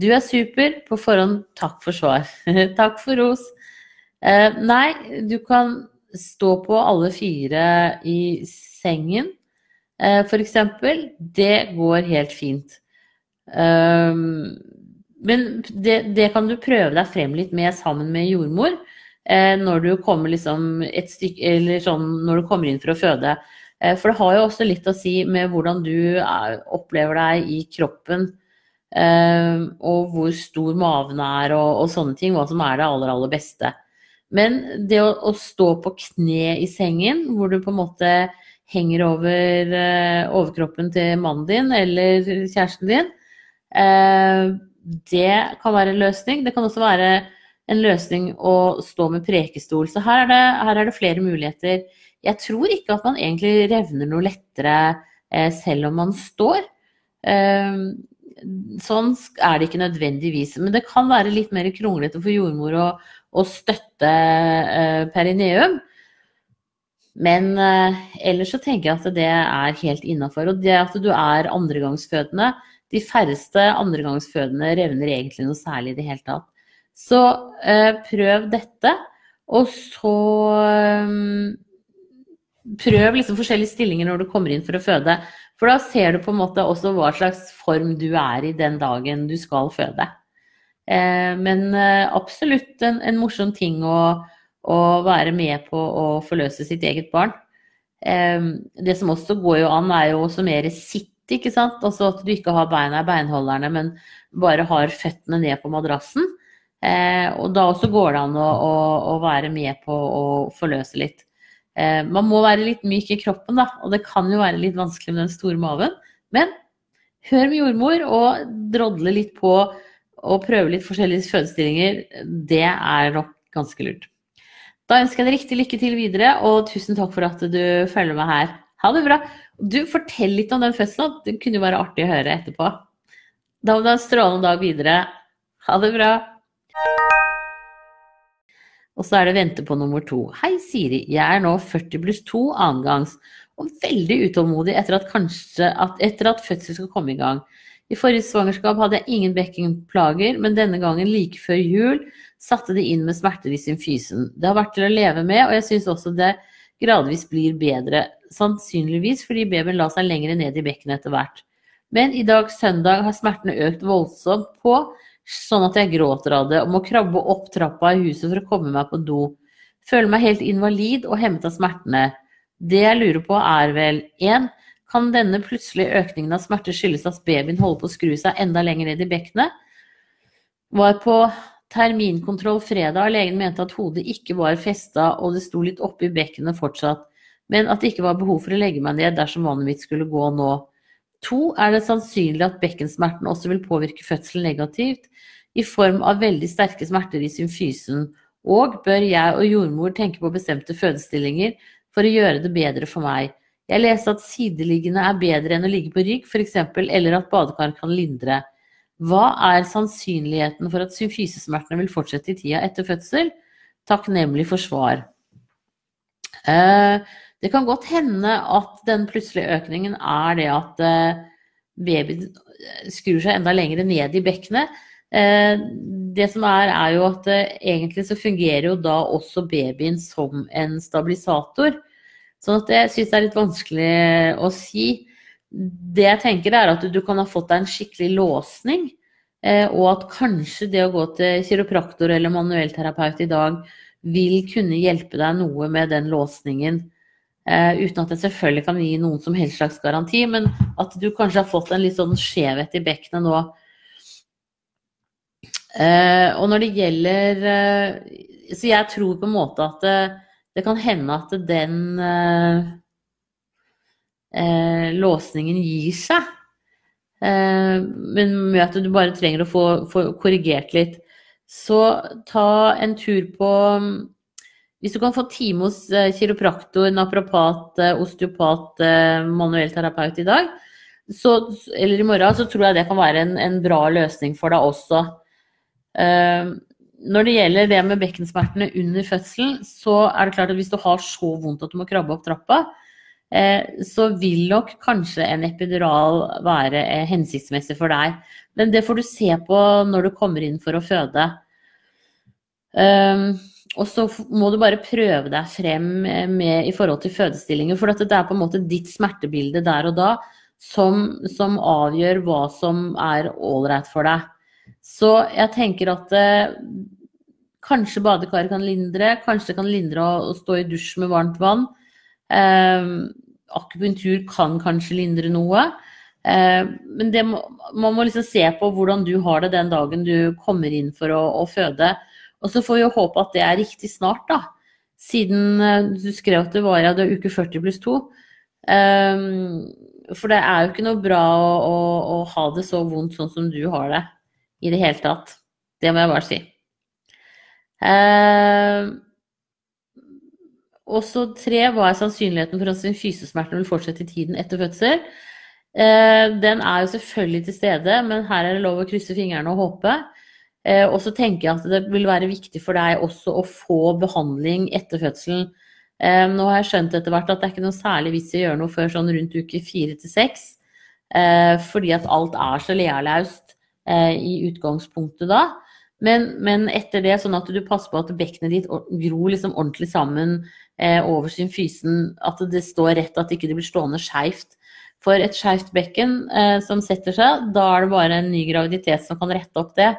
Du er super. På forhånd, takk for svar. takk for ros. Eh, nei, du kan stå på alle fire i sengen, eh, f.eks. Det går helt fint. Um, men det, det, kan du prøve deg frem litt med sammen med jordmor. Eh, når du liksom stykke, sånn når du kommer inn for å føde. Eh, for det har jo også litt å si med hvordan du er, opplever deg i kroppen. Eh, og hvor stor maven er og, og, sånne ting. Hva som er det aller, aller beste. Men det å, å, stå på kne i sengen, hvor du på en måte henger over eh, overkroppen til mannen din eller kjæresten din, det kan være en løsning. Det kan også være en løsning å stå med prekestol. Så her er det, her er det flere muligheter jeg tror ikke at man egentlig revner noe lettere eh, selv om man står. Eh, sånn er det ikke nødvendigvis. Men det kan være litt mer kronglete for jordmor å, å støtte eh, perineum. Men eh, ellers så tenker jeg at det er helt innafor. Og det at du er andregangsfødende De færreste andregangsfødende revner egentlig noe særlig i det hele tatt. Så eh, prøv dette. Og så um, prøv liksom forskjellige stillinger når du kommer inn for å føde. For da ser du på en måte også hva slags form du er i den dagen du skal føde. Eh, men eh, absolutt en, en, morsom ting å, å, være med på å forløse sitt eget barn. Eh, det som også går jo an, er jo også mer sitt, ikke sant. Altså at du ikke har beina i beinholderne, men bare har føttene ned på madrassen. Og da også går det an å, å, å være med på å forløse litt. Eh, man må være litt myk i kroppen, da, og det kan jo være litt vanskelig med den store maven. Men hør med jordmor og drodle litt på og prøve litt forskjellige fødestillinger. Det er nok ganske lurt. Da ønsker jeg deg riktig lykke til videre, og tusen takk for at du følger meg her. Ha det bra. Du, fortell litt om den fødselen. Det kunne jo være artig å høre etterpå. Da må du ha en strålende dag videre. Ha det bra. Og så er det vente på nummer to. Hei, Siri. Jeg er nå 40 pluss 2 annengangs og veldig utålmodig etter at, kanskje, at, at fødsel skal komme i gang. I forrige svangerskap hadde jeg ingen bekkenplager, men denne gangen like før jul satte de inn med smerter i symfysen. Det har vært til å leve med, og jeg syns også det gradvis blir bedre. Sannsynligvis fordi babyen la seg lenger ned i bekkenet etter hvert. Men i dag, søndag, har smertene økt voldsomt på sånn at jeg gråter av det og må krabbe opp trappa i huset for å komme meg på do. Føler meg helt invalid og hemmet av smertene. Det jeg lurer på er vel 1. Kan denne plutselige økningen av smerte skyldes at babyen holder på å skru seg enda lenger ned i bekkenet? Var på terminkontroll fredag. Legen mente at hodet ikke var festa og det sto litt oppi bekkenet fortsatt, men at det ikke var behov for å legge meg ned dersom vannet mitt skulle gå nå. To, er det sannsynlig at bekkensmerten også vil påvirke fødselen negativt, i form av veldig sterke smerter i symfysen, og bør jeg og jordmor tenke på bestemte fødestillinger for å gjøre det bedre for meg. Jeg leste at sideliggende er bedre enn å ligge på rygg, f.eks., eller at badekar kan lindre. Hva er sannsynligheten for at symfysesmertene vil fortsette i tida etter fødsel? Takknemlig for svar. Eh, det kan godt hende at den plutselige økningen er det at eh, babyen skrur seg enda lenger ned i bekkenet. Eh, det som er, er jo at egentlig så fungerer jo da også babyen som en stabilisator. Sånn at jeg syns det er litt vanskelig å si det jeg tenker er at du, kan ha fått deg en skikkelig låsning, eh, og at kanskje det å gå til kiropraktor eller manuellterapeut i dag vil kunne hjelpe deg noe med den låsningen. Eh, uten at jeg selvfølgelig kan gi noen som helst slags garanti, men at du kanskje har fått en litt sånn skjevhet i bekkenet nå. Eh, og når det gjelder eh, Så jeg tror på en måte at det, eh, det kan hende at den eh, eh, låsningen gir seg. Men med at du bare trenger å få, få, korrigert litt. Så ta en tur på Hvis du kan få time hos eh, kiropraktor, naprapat, eh, osteopat, manuell terapeut i dag, så, eller i morgen, så tror jeg det kan være en, en bra løsning for deg også. Når det gjelder det med bekkensmertene under fødselen, så er det klart at hvis du har så vondt at du må krabbe opp trappa, uh, så vil nok kanskje en epidural være uh, hensiktsmessig for deg. Men det får du se på når du kommer inn for å føde. Um, og så må du bare prøve deg frem eh, med, i forhold til fødestillinger. For det er på en måte ditt smertebilde der og da som, som avgjør hva som er ålreit for deg. Så jeg tenker at eh, kanskje badekaret kan lindre. Kanskje det kan lindre å, å stå i dusj med varmt vann. Eh, akupunktur kan kanskje lindre noe. Eh, men må, man må liksom se på hvordan du har det den dagen du kommer inn for å, å føde. Og så får vi håpe at det er riktig snart, da. Siden uh, du skrev at det var ja, det er uke 40 pluss 2. Um, for det er jo ikke noe bra å, å, å, ha det så vondt sånn som du har det i det hele tatt. Det må jeg bare si. Uh, og så tre, hva er sannsynligheten for at fysesmertene vil fortsette i tiden etter fødsel? Uh, den er jo selvfølgelig til stede, men her er det lov å krysse fingrene og håpe. Eh, og så tenker jeg at det vil være viktig for deg også å få behandling etter fødselen. Eh, nå har jeg skjønt etter hvert at det er ikke noe særlig vits i å gjøre noe før sånn rundt uke fire til seks. Fordi at alt er så lealaust i utgangspunktet da. Men, men, etter det, sånn at du passer på at bekkenet ditt gror liksom ordentlig sammen eh, over symfysen, at det står rett, at det ikke blir stående skeivt. For et skeivt bekken eh, som setter seg, da er det bare en ny graviditet som kan rette opp det.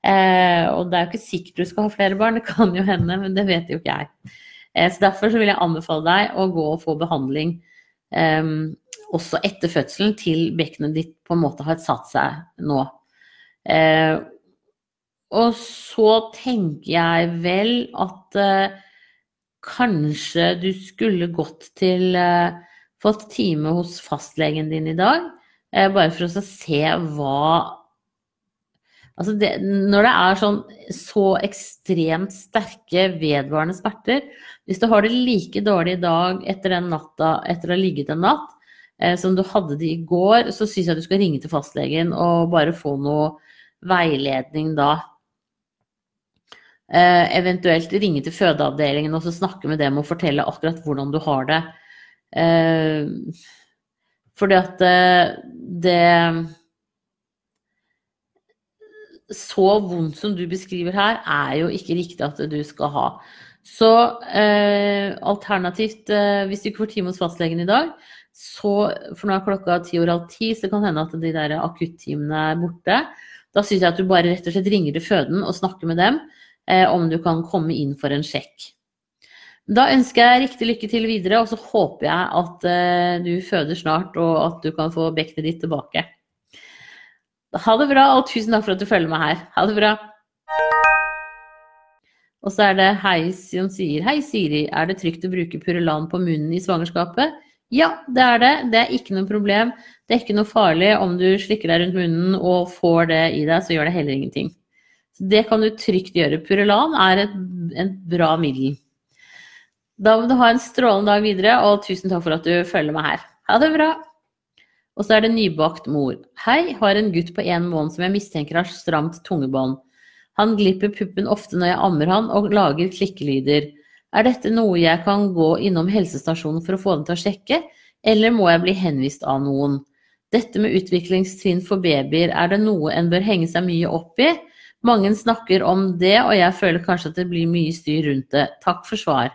Eh, og det er jo ikke sikkert du skal ha flere barn, det kan jo hende, men det vet jo ikke jeg. Eh, så derfor så vil jeg anbefale deg å gå og få behandling eh, også etter fødselen til bekkenet ditt på en måte har satt seg nå. Eh, og så tenker jeg vel at kanskje du skulle gått til uh, Fått time hos fastlegen din i dag, bare for å se hva Altså det, når det er sånn så ekstremt sterke, vedvarende smerter Hvis du har det like dårlig i dag etter natta, etter å ha ligget en natt, eh, som du hadde det i går, så syns jeg du skal ringe til fastlegen og bare få noe veiledning da. Eh, eventuelt ringe til fødeavdelingen og snakke med dem og fortelle akkurat hvordan du har det. Eh, fordi at eh, det Så vondt som du beskriver her, er jo ikke riktig at du skal ha. Så eh, alternativt, eh, hvis du ikke får time hos fastlegen i dag, så For nå er klokka ti over halv ti, så det hende at de der akuttimene er borte. Da syns jeg at du bare rett og slett ringer til føden og snakker med dem. Eh, om du kan komme inn for en sjekk. Da ønsker jeg riktig lykke til videre, og så håper jeg at eh, du føder snart, og at du kan få bekkenet ditt tilbake. Ha det bra, og tusen takk for at du følger meg her. Ha det bra. Og så er det Hei som sier Hei, Siri, er det trygt å bruke Purelan på munnen i svangerskapet? Ja, det er det. Det er ikke noe problem. Det er ikke noe farlig om du slikker deg rundt munnen og får det i deg, så gjør det heller ingenting. Så det kan du trygt gjøre. Purelan er et, et bra middel. Da må du ha en strålende dag videre, og tusen takk for at du følger meg her. Ha det bra! Og så er det nybakt mor. Hei, har en gutt på én måned som jeg mistenker har stramt tungebånd. Han glipper puppen ofte når jeg ammer han og lager klikkelyder. Er dette noe jeg kan gå innom helsestasjonen for å få den til å sjekke, eller må jeg bli henvist av noen? Dette med utviklingstrinn for babyer, er det noe en bør henge seg mye opp i? Mange snakker om det, og jeg føler kanskje at det blir mye styr rundt det. Takk for svar.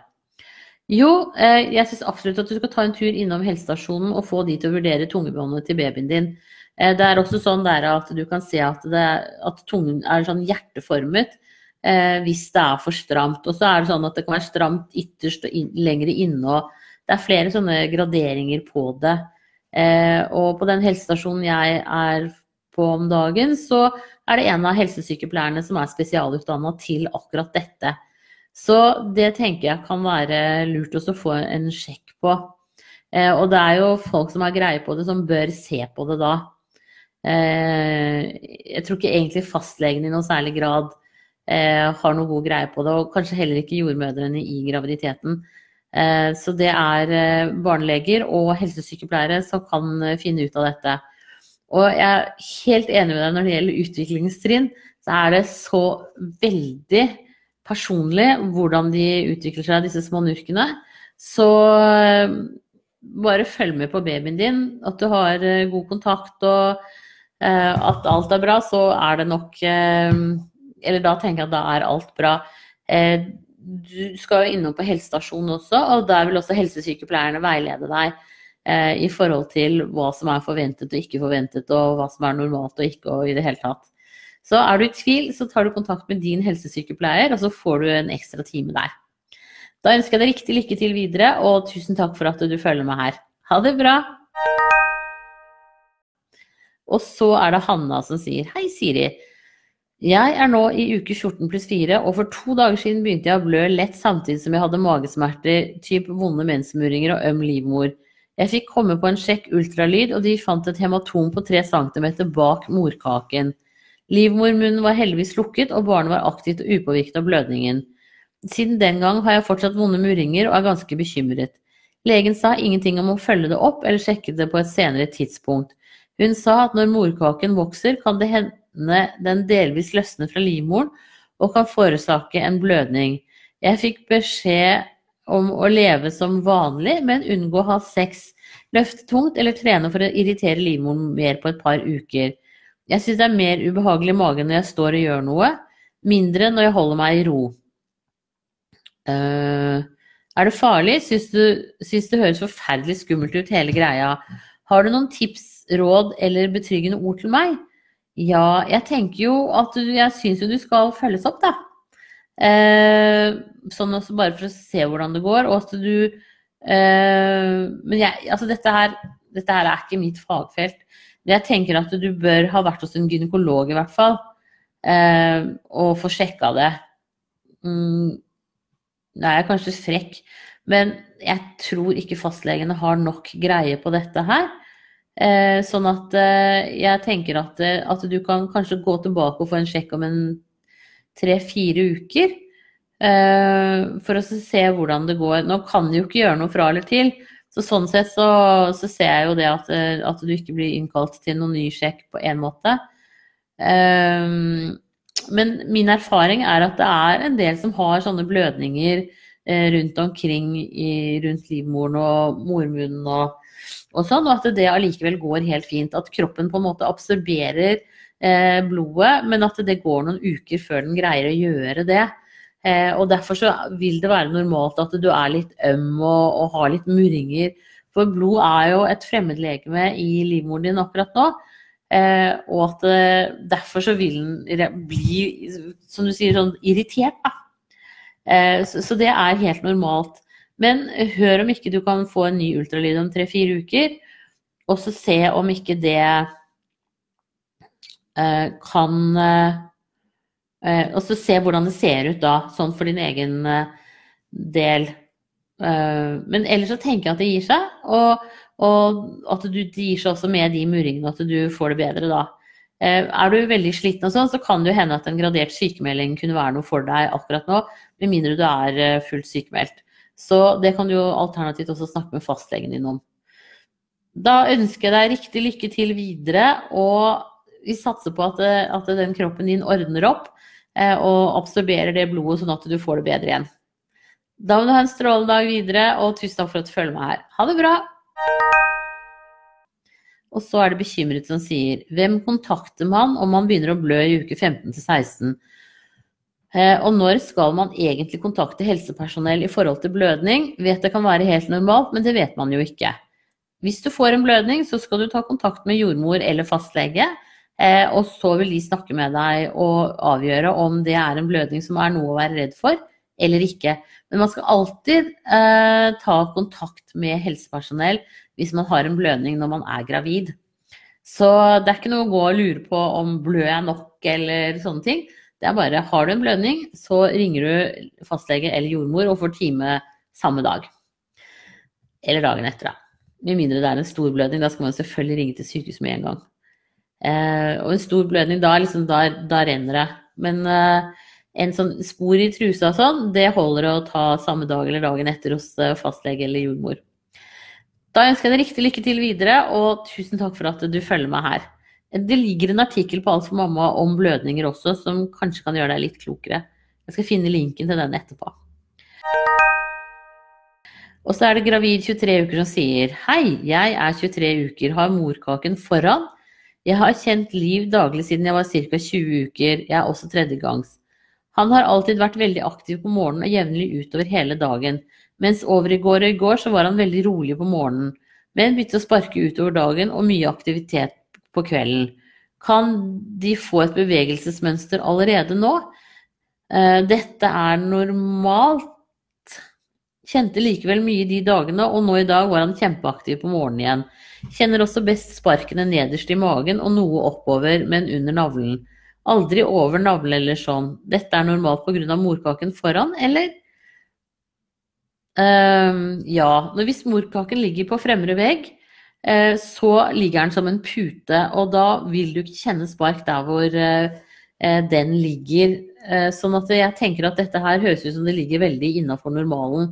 Jo, eh, jeg syns absolutt at du skal ta en tur innom helsestasjonen og få de til å vurdere tungebåndet til babyen din. Eh, det er også sånn at du kan se at, det, at tungen er sånn hjerteformet eh, hvis det er for stramt. Og så er det sånn at det kan være stramt ytterst og in, lengre inne. og Det er flere sånne graderinger på det. Eh, og på den helsestasjonen jeg er på om dagen, så er det en av helsesykepleierne som er spesialutdanna til akkurat dette. Så det tenker jeg kan være lurt å få en sjekk på. Eh, og det er jo folk som har greie på det, som bør se på det da. Eh, jeg tror ikke egentlig fastlegen i noe særlig grad eh, har noe god greie på det, og kanskje heller ikke jordmødrene i graviditeten. Eh, så det er barneleger og helsesykepleiere som kan finne ut av dette. Og jeg er helt enig med deg når det gjelder utviklingstrinn, så er det så veldig personlig hvordan de utvikler seg, disse små nurkene. Så bare følg med på babyen din, at du har god kontakt og Eh, at alt er bra, så er det nok eh, Eller da tenker jeg at da er alt bra. Eh, du skal jo innom på helsestasjonen også, og der vil også helsesykepleierne veilede deg i forhold til hva som er forventet og ikke forventet, og hva som er normalt og ikke, og i det hele tatt. Så er du i tvil, så tar du kontakt med din helsesykepleier, og så får du en ekstra time der. Da ønsker jeg deg riktig lykke til videre, og tusen takk for at du følger med her. Ha det bra! Og så er det Hanna som sier Hei, Siri. Jeg er nå i uke 14 pluss 4, og for to dager siden begynte jeg å blø lett samtidig som jeg hadde magesmerter, typ vonde mensmuringer og øm livmor. Jeg fikk komme på en sjekk ultralyd, og de fant et hematom på 3 cm bak morkaken. Livmormunnen var heldigvis lukket, og barnet var aktivt og upåvirket av blødningen. Siden den gang har jeg fortsatt vonde murringer og er ganske bekymret. Legen sa ingenting om å følge det opp eller sjekke det på et senere tidspunkt. Hun sa at når morkaken vokser, kan det hende den delvis løsner fra livmoren og kan forårsake en blødning. Jeg fikk beskjed om å leve som vanlig, men unngå å ha sex, løfte tungt eller trene for å irritere livmoren mer på et par uker. Jeg syns det er mer ubehagelig i magen når jeg står og gjør noe, mindre når jeg holder meg i ro. Uh, er det farlig? Syns det høres forferdelig skummelt ut, hele greia. Har du noen tips råd eller betryggende ord til meg? Ja, jeg tenker jo at du, jeg syns jo du skal følges opp, da. Uh, sånn også bare for å se hvordan det går. Og at du uh, Men jeg, altså dette her, dette her er ikke mitt fagfelt. Men jeg tenker at du bør ha vært hos en gynekolog i hvert fall. Eh, og få sjekka det. Mm, nå er jeg kanskje frekk, men jeg tror ikke fastlegene har nok greie på dette her. Eh, sånn at eh, jeg tenker at, eh, at, du kan kanskje gå tilbake og få en sjekk om en tre-fire uker. Eh, for å se hvordan det går. Nå kan du jo ikke gjøre noe fra eller til. Så sånn sett så, så ser jeg jo det at, eh, at, du ikke blir innkalt til noen ny sjekk på én måte. Um, men min erfaring er at det er en del som har sånne blødninger rundt omkring i, rundt livmoren og mormunnen og og sånn, og at det allikevel går helt fint. At kroppen på en måte absorberer eh, blodet, men at det går noen uker før den greier å gjøre det. Eh, og derfor så vil det være normalt at du er litt øm og, og har litt murringer. For blod er jo et fremmedlegeme i livmoren din akkurat nå. Eh, og at eh, derfor så vil den bli, som du sier, sånn irritert, da. Så, det er helt normalt. Men hør om ikke du kan få en ny ultralyd om tre-fire uker, og så se om ikke det kan og så se hvordan det ser ut da, sånn for din egen eh, del. Eh, men ellers så tenker jeg at det gir seg, og, og at du, det gir seg også med de muringene, at du får det bedre da. Eh, er du veldig sliten og sånn, så kan det jo hende at en gradert sykemelding kunne være noe for deg akkurat nå, med mindre du er eh, fullt sykemeldt. Så det kan du jo alternativt også snakke med fastlegen din om. Da ønsker jeg deg riktig lykke til videre, og vi satser på at, at den kroppen din ordner opp og absorberer det blodet sånn at du får det bedre igjen. Da må du ha en strålende dag videre, og tusen takk for at du følger med her. Ha det bra! Og så er det bekymret som sier hvem kontakter man om man begynner å blø i uke 15 til 16? Eh, og når skal man egentlig kontakte helsepersonell i forhold til blødning? Vet det kan være helt normalt, men det vet man jo ikke. Hvis du får en blødning, så skal du ta kontakt med jordmor eller fastlege. Eh, og så vil de snakke med deg og avgjøre om det er en blødning som er noe å være redd for, eller ikke. Men man skal alltid eh, ta kontakt med helsepersonell hvis man har en blødning når man er gravid. Så det er ikke noe å gå og lure på om blør jeg nok eller sånne ting. Det er bare har du en blødning, så ringer du fastlege eller jordmor og får time samme dag. Eller dagen etter, da. Med mindre det er en stor blødning, da skal man selvfølgelig ringe til sykehus med en gang. Eh, og en stor blødning, da, liksom, da, da renner det. Men eh, en sånn spor i trusa og sånn, det holder å ta samme dag eller dagen etter hos eh, fastlege eller jordmor. Da ønsker jeg deg riktig lykke til videre, og tusen takk for at du følger meg her. Det ligger en artikkel på Alt for mamma om blødninger også, som kanskje kan gjøre deg litt klokere. Jeg skal finne linken til den etterpå. Og så er det gravid 23 uker som sier Hei, jeg er 23 uker, har morkaken foran. Jeg har kjent Liv daglig siden jeg var ca. 20 uker, jeg er også tredjegangs. Han har alltid vært veldig aktiv på morgenen og jevnlig utover hele dagen. Mens over i går og i går så var han veldig rolig på morgenen, men begynte å sparke utover dagen og mye aktivitet på kvelden. Kan de få et bevegelsesmønster allerede nå? Eh, dette er normalt. Kjente likevel mye de dagene, og nå i dag var han kjempeaktiv på morgenen igjen. Kjenner også best sparkene nederst i magen og noe oppover, men under navlen. Aldri over navlen eller sånn. Dette er normalt pga. morkaken foran, eller? Uh, ja. Hvis morkaken ligger på fremre vegg, uh, så ligger den som en pute, og da vil du ikke kjenne spark der hvor uh, den ligger. sånn at jeg tenker at dette her høres ut som det ligger veldig innafor normalen.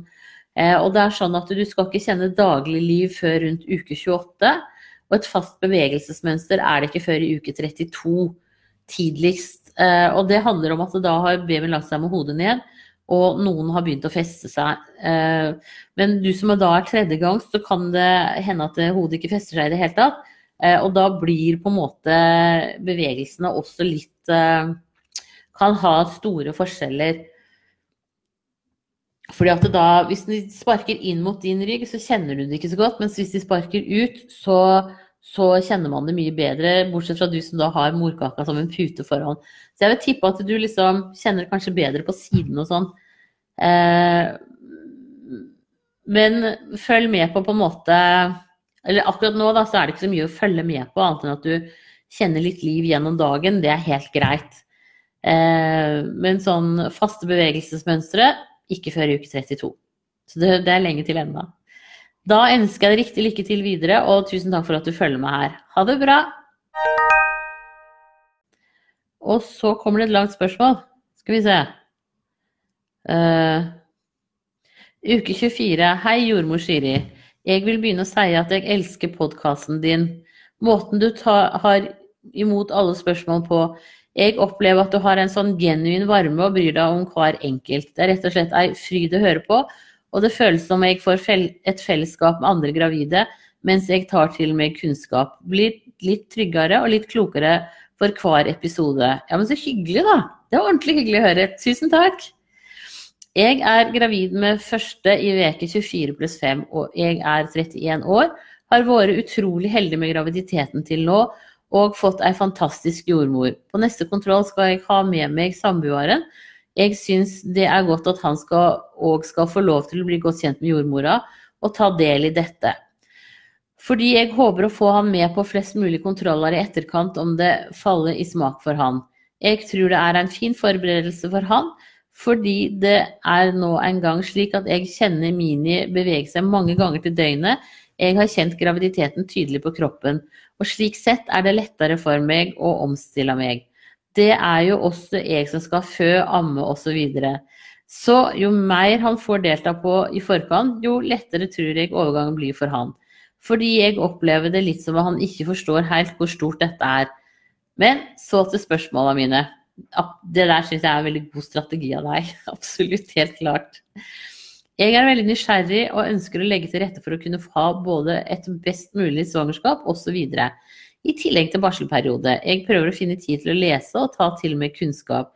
Og det er sånn at du skal ikke kjenne dagligliv før rundt uke 28. Og et fast bevegelsesmønster er det ikke før i uke 32 tidligst. og det handler om at da har babyen lagt seg med hodet ned og noen har begynt å feste seg. Eh, men du som da er tredje gang, så kan det hende at hodet ikke fester seg i det hele tatt. Eh, og da blir på en måte bevegelsene også litt eh, Kan ha store forskjeller. Fordi at da, Hvis de sparker inn mot din rygg, så kjenner du det ikke så godt. Mens hvis de sparker ut, så, så kjenner man det mye bedre. Bortsett fra du som da har morkaka som en pute foran. Så jeg vil tippe at du liksom kjenner kanskje bedre på siden og sånn. Eh, men følg med på på en måte Eller akkurat nå da, så er det ikke så mye å følge med på, annet enn at du kjenner litt liv gjennom dagen. Det er helt greit. Eh, men sånn faste bevegelsesmønstre ikke før i uke 32. Så det, det er lenge til ennå. Da ønsker jeg deg riktig lykke til videre, og tusen takk for at du følger med her. Ha det bra! Og så kommer det et langt spørsmål. Skal vi se. Uh, uke 24. Hei, jordmor Siri. Jeg vil begynne å si at jeg elsker podkasten din. Måten du tar, har imot alle spørsmål på. Jeg opplever at du har en sånn genuin varme og bryr deg om hver enkelt. Det er rett og slett ei fryd å høre på, og det føles som jeg får et fellesskap med andre gravide mens jeg tar til meg kunnskap. Blir litt tryggere og litt klokere for hver episode. Ja, men så hyggelig, da. Det var ordentlig hyggelig å høre. Tusen takk. Jeg er gravid med første i veke 24 pluss 5, og jeg er 31 år. Har vært utrolig heldig med graviditeten til nå, og fått ei fantastisk jordmor. På neste kontroll skal jeg ha med meg samboeren. Jeg syns det er godt at han skal, skal få lov til å bli godt kjent med jordmora, og ta del i dette. Fordi jeg håper å få han med på flest mulig kontroller i etterkant om det faller i smak for han. Jeg tror det er en fin forberedelse for han, fordi det er nå en gang slik at jeg kjenner Mini bevege seg mange ganger til døgnet. Jeg har kjent graviditeten tydelig på kroppen, og slik sett er det lettere for meg å omstille meg. Det er jo også jeg som skal fø, amme osv. Så, videre. så jo mer han får delta på i forkant, jo lettere tror jeg overgangen blir for han. Fordi jeg opplever det litt som at han ikke forstår helt hvor stort dette er. Men så til spørsmåla mine. Det der syns jeg er en veldig god strategi av deg. Absolutt, helt klart. Jeg er veldig nysgjerrig og ønsker å legge til rette for å kunne ha både et best mulig svangerskap osv. I tillegg til barselperiode. Jeg prøver å finne tid til å lese og ta til meg kunnskap.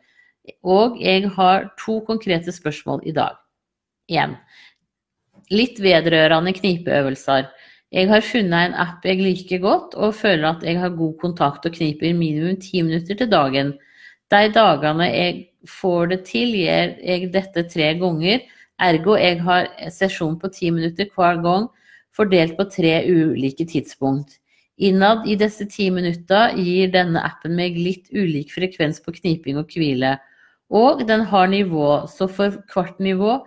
Og jeg har to konkrete spørsmål i dag. 1. Litt vedrørende knipeøvelser. Jeg har funnet en app jeg liker godt, og føler at jeg har god kontakt og kniper minimum ti minutter til dagen. De dagene jeg får det til, gjør jeg dette tre ganger, ergo jeg har sesjon på ti minutter hver gang, fordelt på tre ulike tidspunkt. Innad i disse ti minutta gir denne appen meg litt ulik frekvens på kniping og hvile, og den har nivå, så for hvert nivå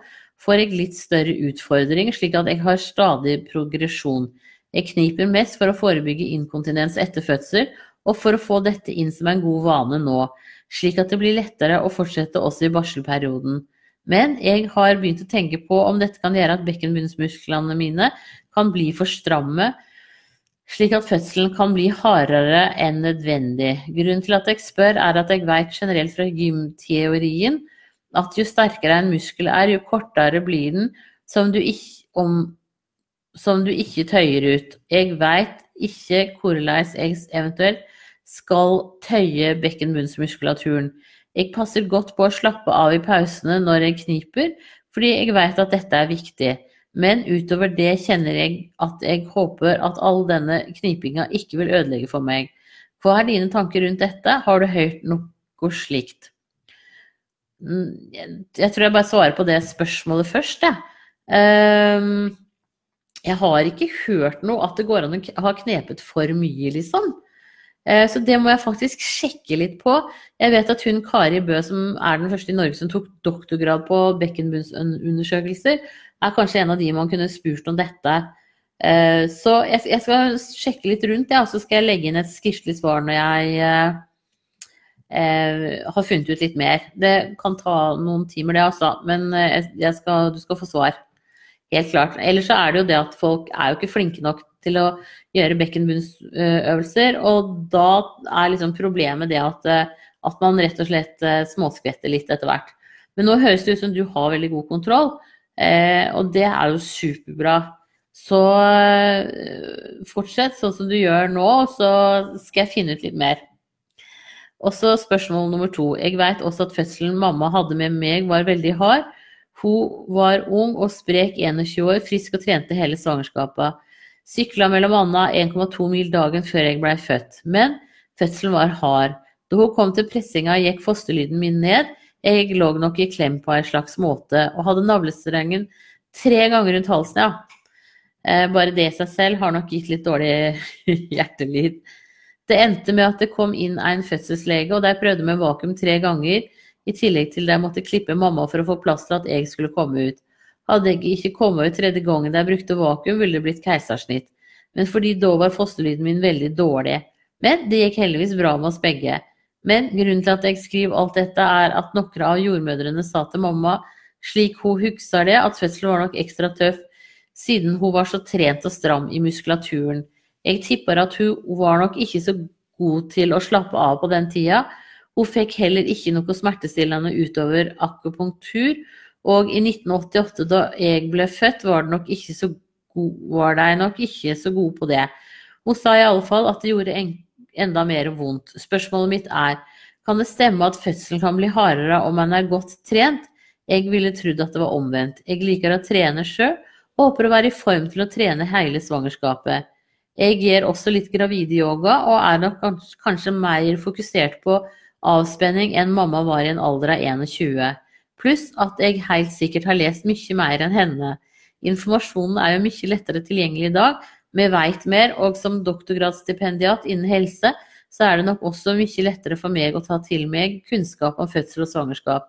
får jeg litt større utfordring, slik at jeg har stadig progresjon. Jeg kniper mest for å forebygge inkontinens etter fødsel, og for å få dette inn som en god vane nå, slik at det blir lettere å fortsette også i barselperioden. Men jeg har begynt å tenke på om dette kan gjøre at bekkenbunnsmusklene mine kan bli for stramme, slik at fødselen kan bli hardere enn nødvendig. Grunnen til at jeg spør, er at jeg vet generelt fra gymteorien at jo sterkere en muskel er, jo kortere blir den som du ikke, om, som du ikke tøyer ut. Jeg veit ikke hvordan jeg eventuelt skal tøye bekkenbunnsmuskulaturen. Jeg passer godt på å slappe av i pausene når jeg kniper, fordi jeg vet at dette er viktig. Men utover det kjenner jeg at jeg håper at all denne knipinga ikke vil ødelegge for meg. Hva er dine tanker rundt dette? Har du hørt noe slikt? Mm, jeg tror jeg bare svarer på det spørsmålet først, jeg. Um, jeg har ikke hørt noe at det går an å ha knepet for mye, liksom. Uh, så det må jeg faktisk sjekke litt på. Jeg vet at hun Kari Bø, som er den første i Norge som tok doktorgrad på bekkenbunnsundersøkelser, er kanskje en av de man kunne spurt om dette. Uh, så jeg, skal sjekke litt rundt, og så skal jeg legge inn et skriftlig svar når jeg eh, har funnet ut litt mer. Det kan ta noen timer, det altså, men eh, skal, du skal få svar. Helt klart. Ellers så er det jo det at folk er jo ikke flinke nok til å gjøre bekkenbunnsøvelser, og da er liksom problemet det at, eh, at man rett og slett eh, småskvetter litt etter hvert. Men nå høres det ut som du har veldig god kontroll, og det er jo superbra. Så fortsett sånn som du gjør nå, så skal jeg finne ut litt mer. Og så spørsmål nummer to. Jeg vet også at fødselen mamma hadde med meg, var veldig hard. Hun var ung og sprek 21 år, frisk og trente hele svangerskapet. Sykla mellom Anna 1,2 mil dagen før jeg blei født. Men fødselen var hard. Da hun kom til pressinga, gikk fosterlyden min ned. Jeg lå nok i klem på en slags måte, og hadde navlestrengen tre ganger rundt halsen, ja. Eh, bare det i seg selv har nok gitt litt dårlig hjertelyd. Det endte med at det kom inn en fødselslege, og de prøvde med vakuum tre ganger, i tillegg til de måtte klippe mamma for å få plass til at jeg skulle komme ut. Hadde jeg ikke kommet ut tredje gangen jeg brukte vakuum, ville det blitt keisersnitt. Men fordi da var fosterlyden min veldig dårlig. Men det gikk heldigvis bra med oss begge. Men grunnen til at jeg skriver alt dette, er at noen av jordmødrene sa til mamma, slik hun husker det, at fødselen var nok ekstra tøff siden hun var så trent og stram i muskulaturen. Jeg tipper at hun var nok ikke så god til å slappe av på den tida. Hun fikk heller ikke noe smertestillende utover akupunktur. Og i 1988, da jeg ble født, var de nok gode, nok ikke så gode på det. Hun sa i alle fall at det gjorde enda mer vondt. Spørsmålet mitt er, kan det stemme at fødselen kan bli hardere om man er godt trent? Jeg ville trodd at det var omvendt. Jeg liker å trene sjøl, og håper å være i form til å trene hele svangerskapet. Jeg gir også litt gravideyoga, og er nok kanskje mer fokusert på avspenning enn mamma var i en alder av 21. Pluss at jeg helt sikkert har lest mye mer enn henne. Informasjonen er jo mye lettere tilgjengelig i dag. Vi veit mer, og som doktorgradsstipendiat innen helse, så er det nok også mye lettere for meg å ta til meg kunnskap om fødsel og svangerskap.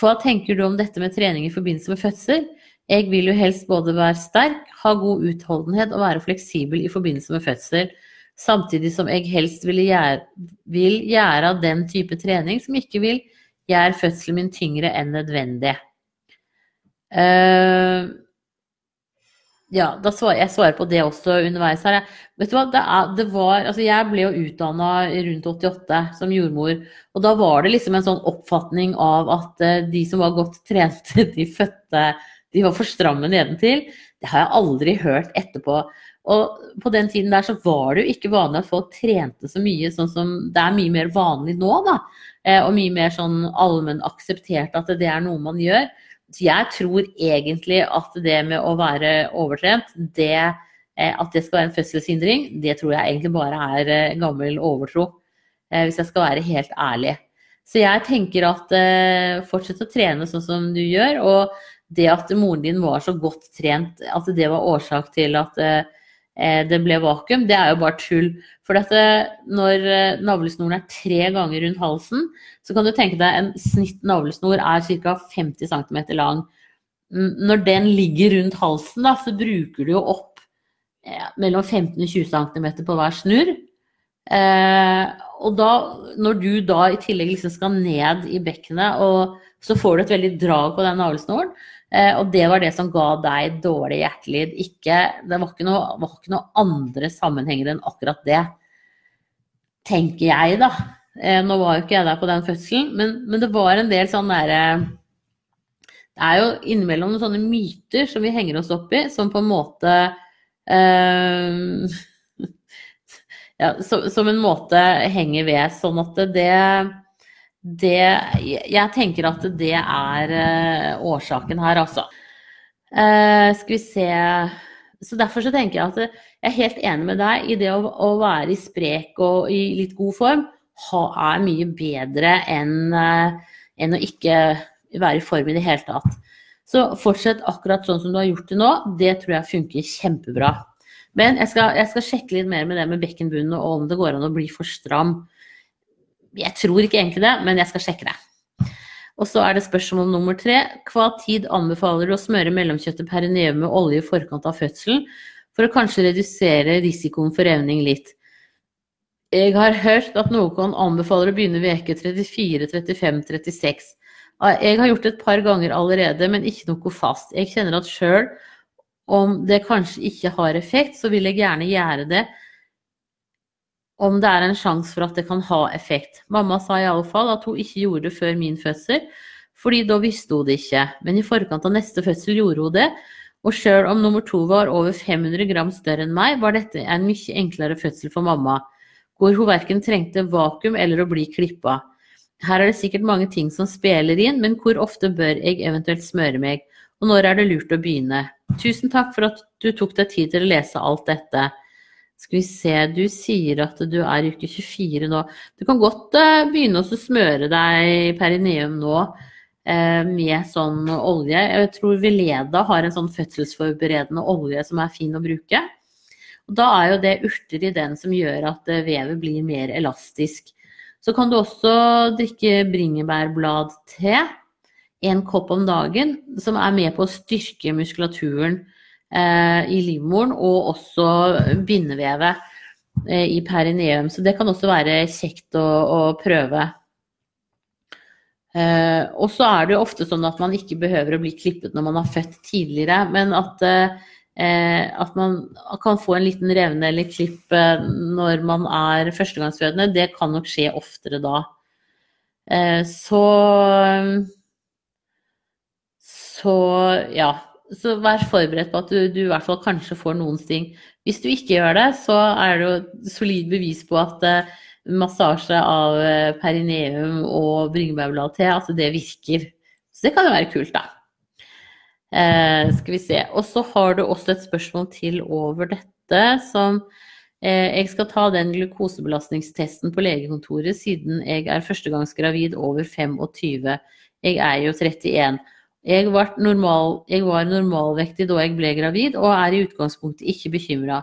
Hva tenker du om dette med trening i forbindelse med fødsel? Jeg vil jo helst både være sterk, ha god utholdenhet og være fleksibel i forbindelse med fødsel, samtidig som jeg helst vil gjøre, vil gjøre den type trening som ikke vil gjøre fødselen min tyngre enn nødvendig. Uh, ja, svar, jeg svarer på det også underveis her. Vet du hva, det, er, det var Altså, jeg ble jo utdanna rundt 88 som jordmor, og da var det liksom en sånn oppfatning av at uh, de som var godt trente, de fødte De var for stramme nedentil. Det har jeg aldri hørt etterpå. Og på den tiden der så var det jo ikke vanlig at folk trente så mye, sånn som det er mye mer vanlig nå, da. Uh, og mye mer sånn allmenn akseptert at det er noe man gjør. Så jeg tror egentlig at det med å være overtrent, det, eh, at det skal være en fødselshindring, det tror jeg egentlig bare er eh, gammel overtro. Eh, hvis jeg skal være helt ærlig. Så jeg tenker at fortsett å trene sånn som du gjør. Og det at moren din var så godt trent, at det var årsak til at det ble vakuum, det er jo bare tull. For dette, når navlesnoren er tre ganger rundt halsen, så kan du tenke deg en snitt navlesnor er ca. 50 cm lang. Når den ligger rundt halsen, da, så bruker du jo opp eh, mellom 15 og 20 cm på hver snurr. Eh, og da, når du da i tillegg liksom skal ned i bekkenet, og så får du et veldig drag på den navlesnoren, eh, og det var det som ga deg dårlig hjertelyd. Ikke, det var ikke, noe, var ikke noe andre sammenhenger enn akkurat det. Tenker jeg, da. Eh, nå var jo ikke jeg der på den fødselen, men, men det var en del sånn derre Det er jo innimellom noen sånne myter som vi henger oss opp i, som på en måte øh, ja, som, Som en måte henger ved. Sånn at det, det Jeg tenker at det er eh, årsaken her, altså. Eh, skal vi se Så derfor så tenker jeg at jeg er helt enig med deg i det å, å være i sprek og i litt god form er mye bedre enn, eh, enn å ikke være i form i det hele tatt. Så fortsett akkurat sånn som du har gjort det nå. Det tror jeg funker kjempebra. Men jeg skal, jeg skal sjekke litt mer med det med bekkenbunnen og om det går an å bli for stram. Jeg tror ikke egentlig det, men jeg skal sjekke det. Og så er det spørsmål nummer tre. Hva tid anbefaler du å smøre mellomkjøttet perineum med olje i forkant av fødselen, for å kanskje redusere risikoen for revning litt? Jeg har hørt at noen anbefaler å begynne veke uke 34, 35, 36. Jeg har gjort det et par ganger allerede, men ikke noe fast. Jeg kjenner at sjøl om det kanskje ikke har effekt, så vil jeg gjerne gjøre det om det er en sjanse for at det kan ha effekt. Mamma sa i alle fall at hun ikke gjorde det før min fødsel, fordi da visste hun det ikke. Men i forkant av neste fødsel gjorde hun det, og sjøl om nummer to var over 500 gram større enn meg, var dette en mye enklere fødsel for mamma hvor hun verken trengte vakuum eller å bli klippa. Her er det sikkert mange ting som spiller inn, men hvor ofte bør jeg eventuelt smøre meg, og når er det lurt å begynne? Tusen takk for at du tok deg tid til å lese alt dette. Skal vi se, du sier at du er i uke 24 nå. Du kan godt uh, begynne å smøre deg perineum nå uh, med sånn olje. Jeg tror Veleda har en sånn fødselsforberedende olje som er fin å bruke. Og da er jo det urter i den som gjør at eh, vevet blir mer elastisk. Så kan du også drikke bringebærbladte, en kopp om dagen, som er med på å styrke muskulaturen eh, i livmoren og også bindevevet eh, i perineum. Så det kan også være kjekt å, å prøve. Eh, og så er det jo ofte sånn at man ikke behøver å bli klippet når man har født tidligere, men at eh, Eh, at man kan få en liten revne eller klipp eh, når man er førstegangsfødende, det kan nok skje oftere da. Eh, så Så ja. Så vær forberedt på at du, du, i hvert fall kanskje får noen sting. Hvis du ikke gjør det, så er det jo solid bevis på at massasje av perineum og bringebærblad-te, altså det virker. Så det kan jo være kult, da. Eh, skal vi se. Og så har du også et spørsmål til over dette som eh, Jeg skal ta den glukosebelastningstesten på legekontoret siden jeg er førstegangsgravid over 25. Jeg er jo 31. Jeg normal, jeg var normalvektig da jeg ble gravid, og er i utgangspunktet ikke bekymra.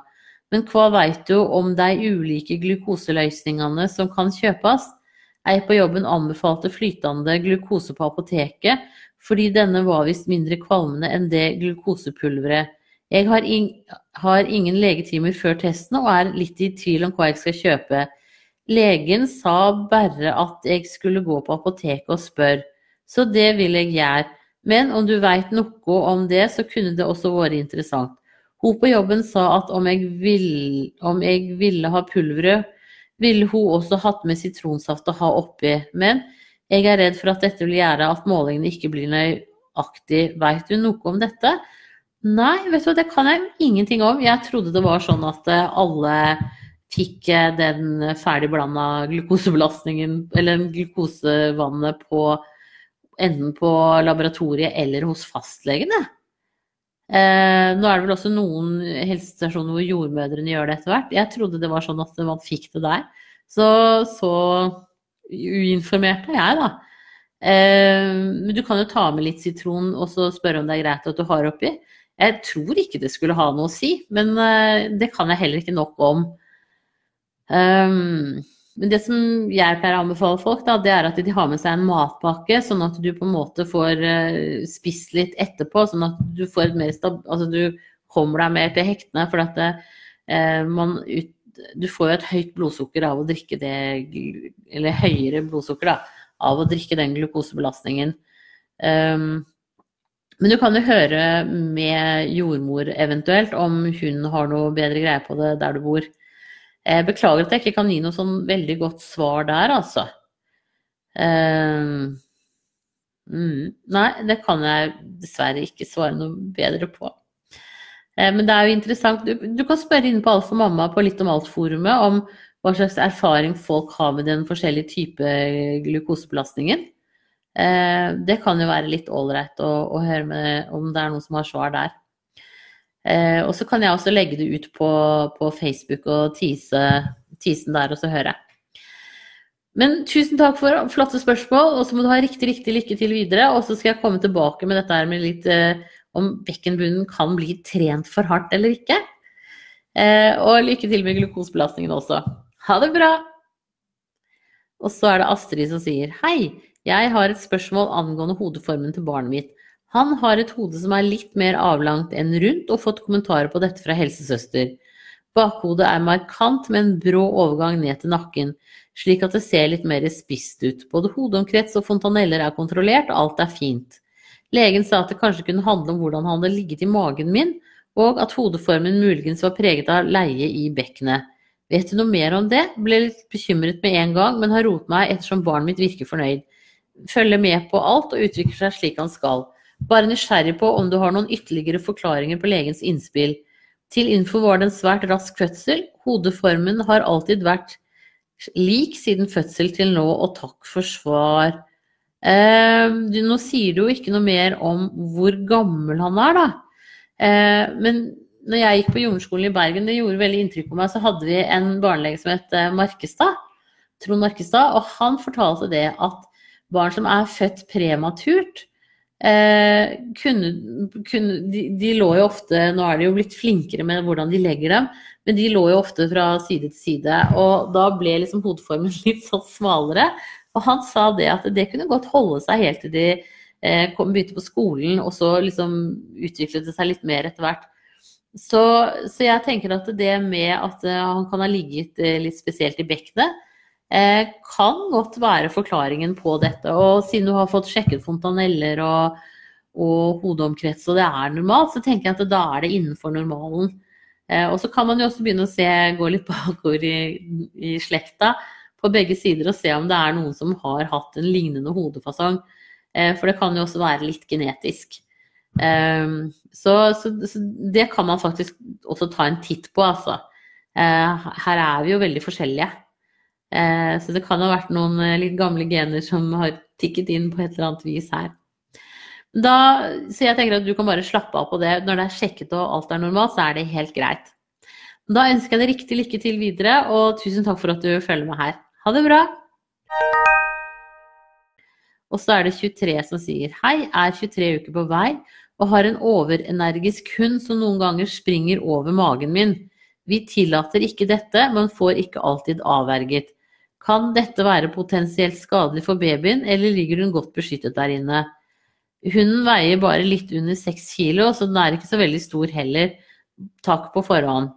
men hva veit du om de ulike glukoseløsningene som kan kjøpes? Ei på jobben anbefalte flytende glukose på apoteket, fordi denne var visst mindre kvalmende enn det glukosepulveret. Jeg har, in har ingen legetimer før testen og er litt i tvil om hva jeg skal kjøpe. Legen sa bare at jeg skulle gå på apoteket og spørre, så det vil jeg gjøre. Men om du veit noe om det, så kunne det også vært interessant. Hun på jobben sa at om jeg, vil, om jeg ville ha pulveret, ville hun også hatt med sitronsaft å ha oppi. Men jeg er redd for at dette vil gjøre at målingene ikke blir nøyaktig. Veit du noe om dette? Nei, vet du hva, det kan jeg ingenting om. Jeg trodde det var sånn at eh, alle fikk eh, den ferdigblanda glukosebelastningen, eller glukosevannet på enten på laboratoriet eller hos fastlegen. Eh, nå er det vel også noen helsestasjoner hvor jordmødrene gjør det etter hvert. Jeg trodde det var sånn at man fikk det der. Så så uinformert er jeg, da. Eh, men du kan jo ta med litt sitron og så spørre om det er greit at du har oppi. Jeg tror ikke det skulle ha noe å si, men eh, det kan jeg heller ikke nok om. Um, men det som jeg pleier å anbefale folk, da, det er at de har med seg en matpakke, sånn at du på en måte får uh, spist litt etterpå. Sånn at du får et mer stab... Altså du kommer deg mer til hektene. For at det, uh, man ut, Du får jo et høyt blodsukker av å drikke det Eller høyere blodsukker, da. Av å drikke den glukosebelastningen. Um, men du kan jo høre med jordmor eventuelt om hun har noe bedre greie på det der du bor. Jeg beklager at jeg ikke kan gi noe sånn veldig godt svar der, altså. Uh, mm, nei, det kan jeg dessverre ikke svare noe bedre på. Uh, men det er jo interessant. Du, du kan spørre inn på Alt for mamma på Litt om alt-forumet om hva slags erfaring folk har med den forskjellige type glukosebelastningen. Uh, det kan jo være litt ålreit å, å, høre med, om det er noen som har svar der. Eh, og så kan jeg også legge det ut på, på Facebook og tise, teasen der, og så høre. Men tusen takk for flotte spørsmål, og så må du ha riktig, riktig lykke til videre. Og så skal jeg komme tilbake med dette her med litt eh, om bekkenbunnen kan bli trent for hardt eller ikke. Eh, og lykke til med glukosebelastningen også. Ha det bra! Og så er det Astrid som sier Hei, jeg har et spørsmål angående hodeformen til barnet mitt. Han har et hode som er litt mer avlangt enn rundt, og fått kommentarer på dette fra helsesøster. Bakhodet er markant med en brå overgang ned til nakken, slik at det ser litt mer spist ut. Både hodeomkrets og fontaneller er kontrollert, alt er fint. Legen sa at det kanskje kunne handle om hvordan han hadde ligget i magen min, og at hodeformen muligens var preget av leie i bekkenet. Vet du noe mer om det? Ble litt bekymret med en gang, men har roet meg ettersom barnet mitt virker fornøyd. Følger med på alt og utvikler seg slik han skal. Bare nysgjerrig på om du har noen ytterligere forklaringer på legens innspill. Til info var det en svært rask fødsel. Hodeformen har alltid vært lik siden fødsel til nå, og takk for svar. Eh, nå sier du jo ikke noe mer om hvor gammel han er, da. Eh, men når jeg gikk på jordmorskolen i Bergen, det gjorde veldig inntrykk på meg, så hadde vi en barnelege som het eh, Markestad. Trond Markestad, og han fortalte det at barn som er født prematurt, Eh, kunne, kunne, de, de, lå jo ofte Nå er de jo blitt flinkere med hvordan de legger dem, men de lå jo ofte fra side til side. Og da ble liksom hodeformen litt sånn smalere. Og han sa det at det kunne godt holde seg helt til de eh, kom, begynte på skolen, og så liksom utviklet det seg litt mer etter hvert. Så, så, jeg tenker at det med at uh, han kan ha ligget uh, litt spesielt i bekkenet, Eh, kan godt være forklaringen på dette. Og siden du har fått sjekket fontaneller og, og hodeomkrets, og det er normalt, så tenker jeg at da er det innenfor normalen. Eh, og så kan man jo også begynne å se, gå litt bakover i, i, slekta på begge sider og se om det er noen som har hatt en lignende hodefasong. Eh, for det kan jo også være litt genetisk. Så, så, så, det kan man faktisk også ta en titt på, altså. Her er vi jo veldig forskjellige. Eh, så det kan ha vært noen eh, litt gamle gener som har tikket inn på et eller annet vis her. Da, så jeg tenker at du kan bare slappe av på det. Når det er sjekket og alt er normalt, så er det helt greit. Da ønsker jeg deg riktig lykke til videre, og tusen takk for at du følger med her. Ha det bra! Og så er det 23 som sier Hei, er 23 uker på vei og har en overenergisk hund som noen ganger springer over magen min. Vi tillater ikke dette, men får ikke alltid avverget. Kan dette være potensielt skadelig for babyen, eller ligger hun godt beskyttet der inne? Hunden veier bare litt under seks kilo, så den er ikke så veldig stor heller. Takk på forhånd.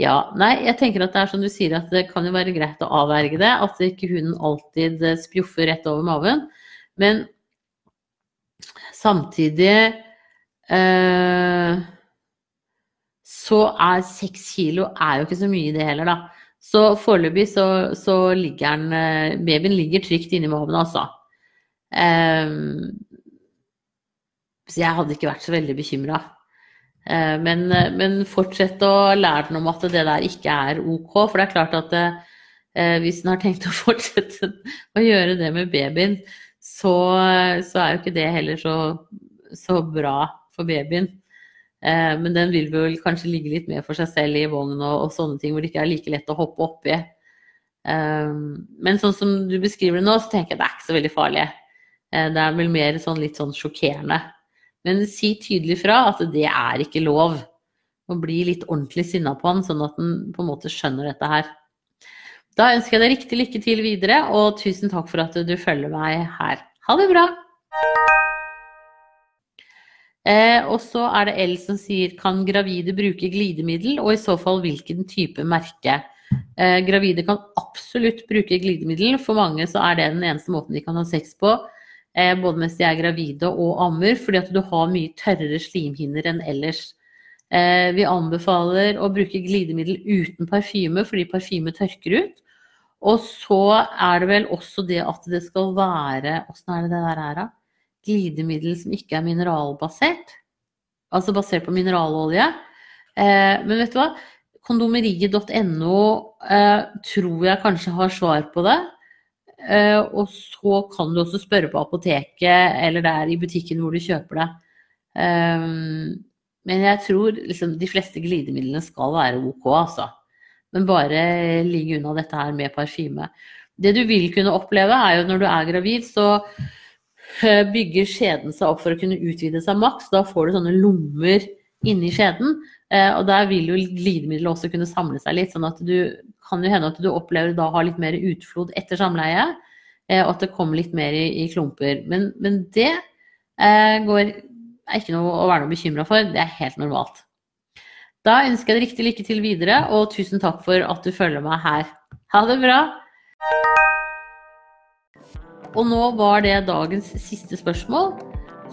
Ja, nei, jeg tenker at det er som du sier, at det kan jo være greit å avverge det. At ikke hunden alltid spjoffer rett over maven. Men samtidig eh, så er seks kilo er jo ikke så mye, det heller, da. Så foreløpig så, så, ligger den eh, Babyen ligger trygt inni magen, altså. Um, så jeg hadde ikke vært så veldig bekymra. Uh, men, men, fortsett å lære den om at det der ikke er ok. For det er klart at uh, hvis den har tenkt å fortsette å gjøre det med babyen, så, så er jo ikke det heller så, så bra for babyen. Eh, men den vil vel kanskje ligge litt mer for seg selv i vogn og, og, sånne ting hvor det ikke er like lett å hoppe oppi. Eh, men sånn som du beskriver det nå, så tenker jeg det er ikke så veldig farlig. Eh, det er vel mer sånn litt sånn sjokkerende. Men si tydelig fra at det er ikke lov. Og bli litt ordentlig sinna på han, sånn at han på en måte skjønner dette her. Da ønsker jeg deg riktig lykke til videre, og tusen takk for at du følger meg her. Ha det bra! Eh, og så er det L som sier kan gravide bruke glidemiddel, og i så fall hvilken type merke. Eh, gravide kan absolutt bruke glidemiddel. For mange så er det den eneste måten de kan ha sex på, eh, både mens de er gravide og ammer, fordi at du har mye tørrere slimhinner enn ellers. Eh, vi anbefaler å bruke glidemiddel uten parfyme fordi parfyme tørker ut. Og så er det vel også det at det skal være Åssen er det det der er, da? Glidemiddel som ikke er mineralbasert. Altså basert på mineralolje. Eh, men vet du hva? Kondomeriet.no eh, tror jeg kanskje har svar på det. Eh, og så kan du også spørre på apoteket eller der i butikken hvor du kjøper det. Eh, men jeg tror liksom, de fleste glidemidlene skal være ok, altså. Men bare ligge unna dette her med parfyme. Det du vil kunne oppleve, er jo når du er gravid, så bygger skjeden seg opp for å kunne utvide seg maks. Da får du sånne lommer inni skjeden. Eh, og der vil jo glidemiddelet også kunne samle seg litt. sånn at du kan jo hende at du opplever da har litt mer utflod etter samleie. Eh, og at det kommer litt mer i, i klumper. Men, men det går, er ikke noe å være noe bekymra for. Det er helt normalt. Da ønsker jeg deg riktig lykke til videre, og tusen takk for at du følger meg her. Ha det bra! Og nå var det dagens siste spørsmål.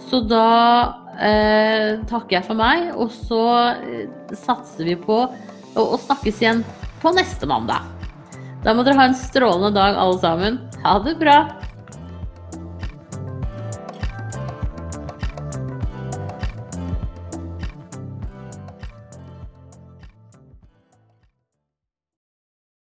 Så da eh, takker jeg for meg, og så eh, satser vi på å, å snakkes igjen på neste mandag. Da må dere ha en strålende dag alle sammen. Ha det bra!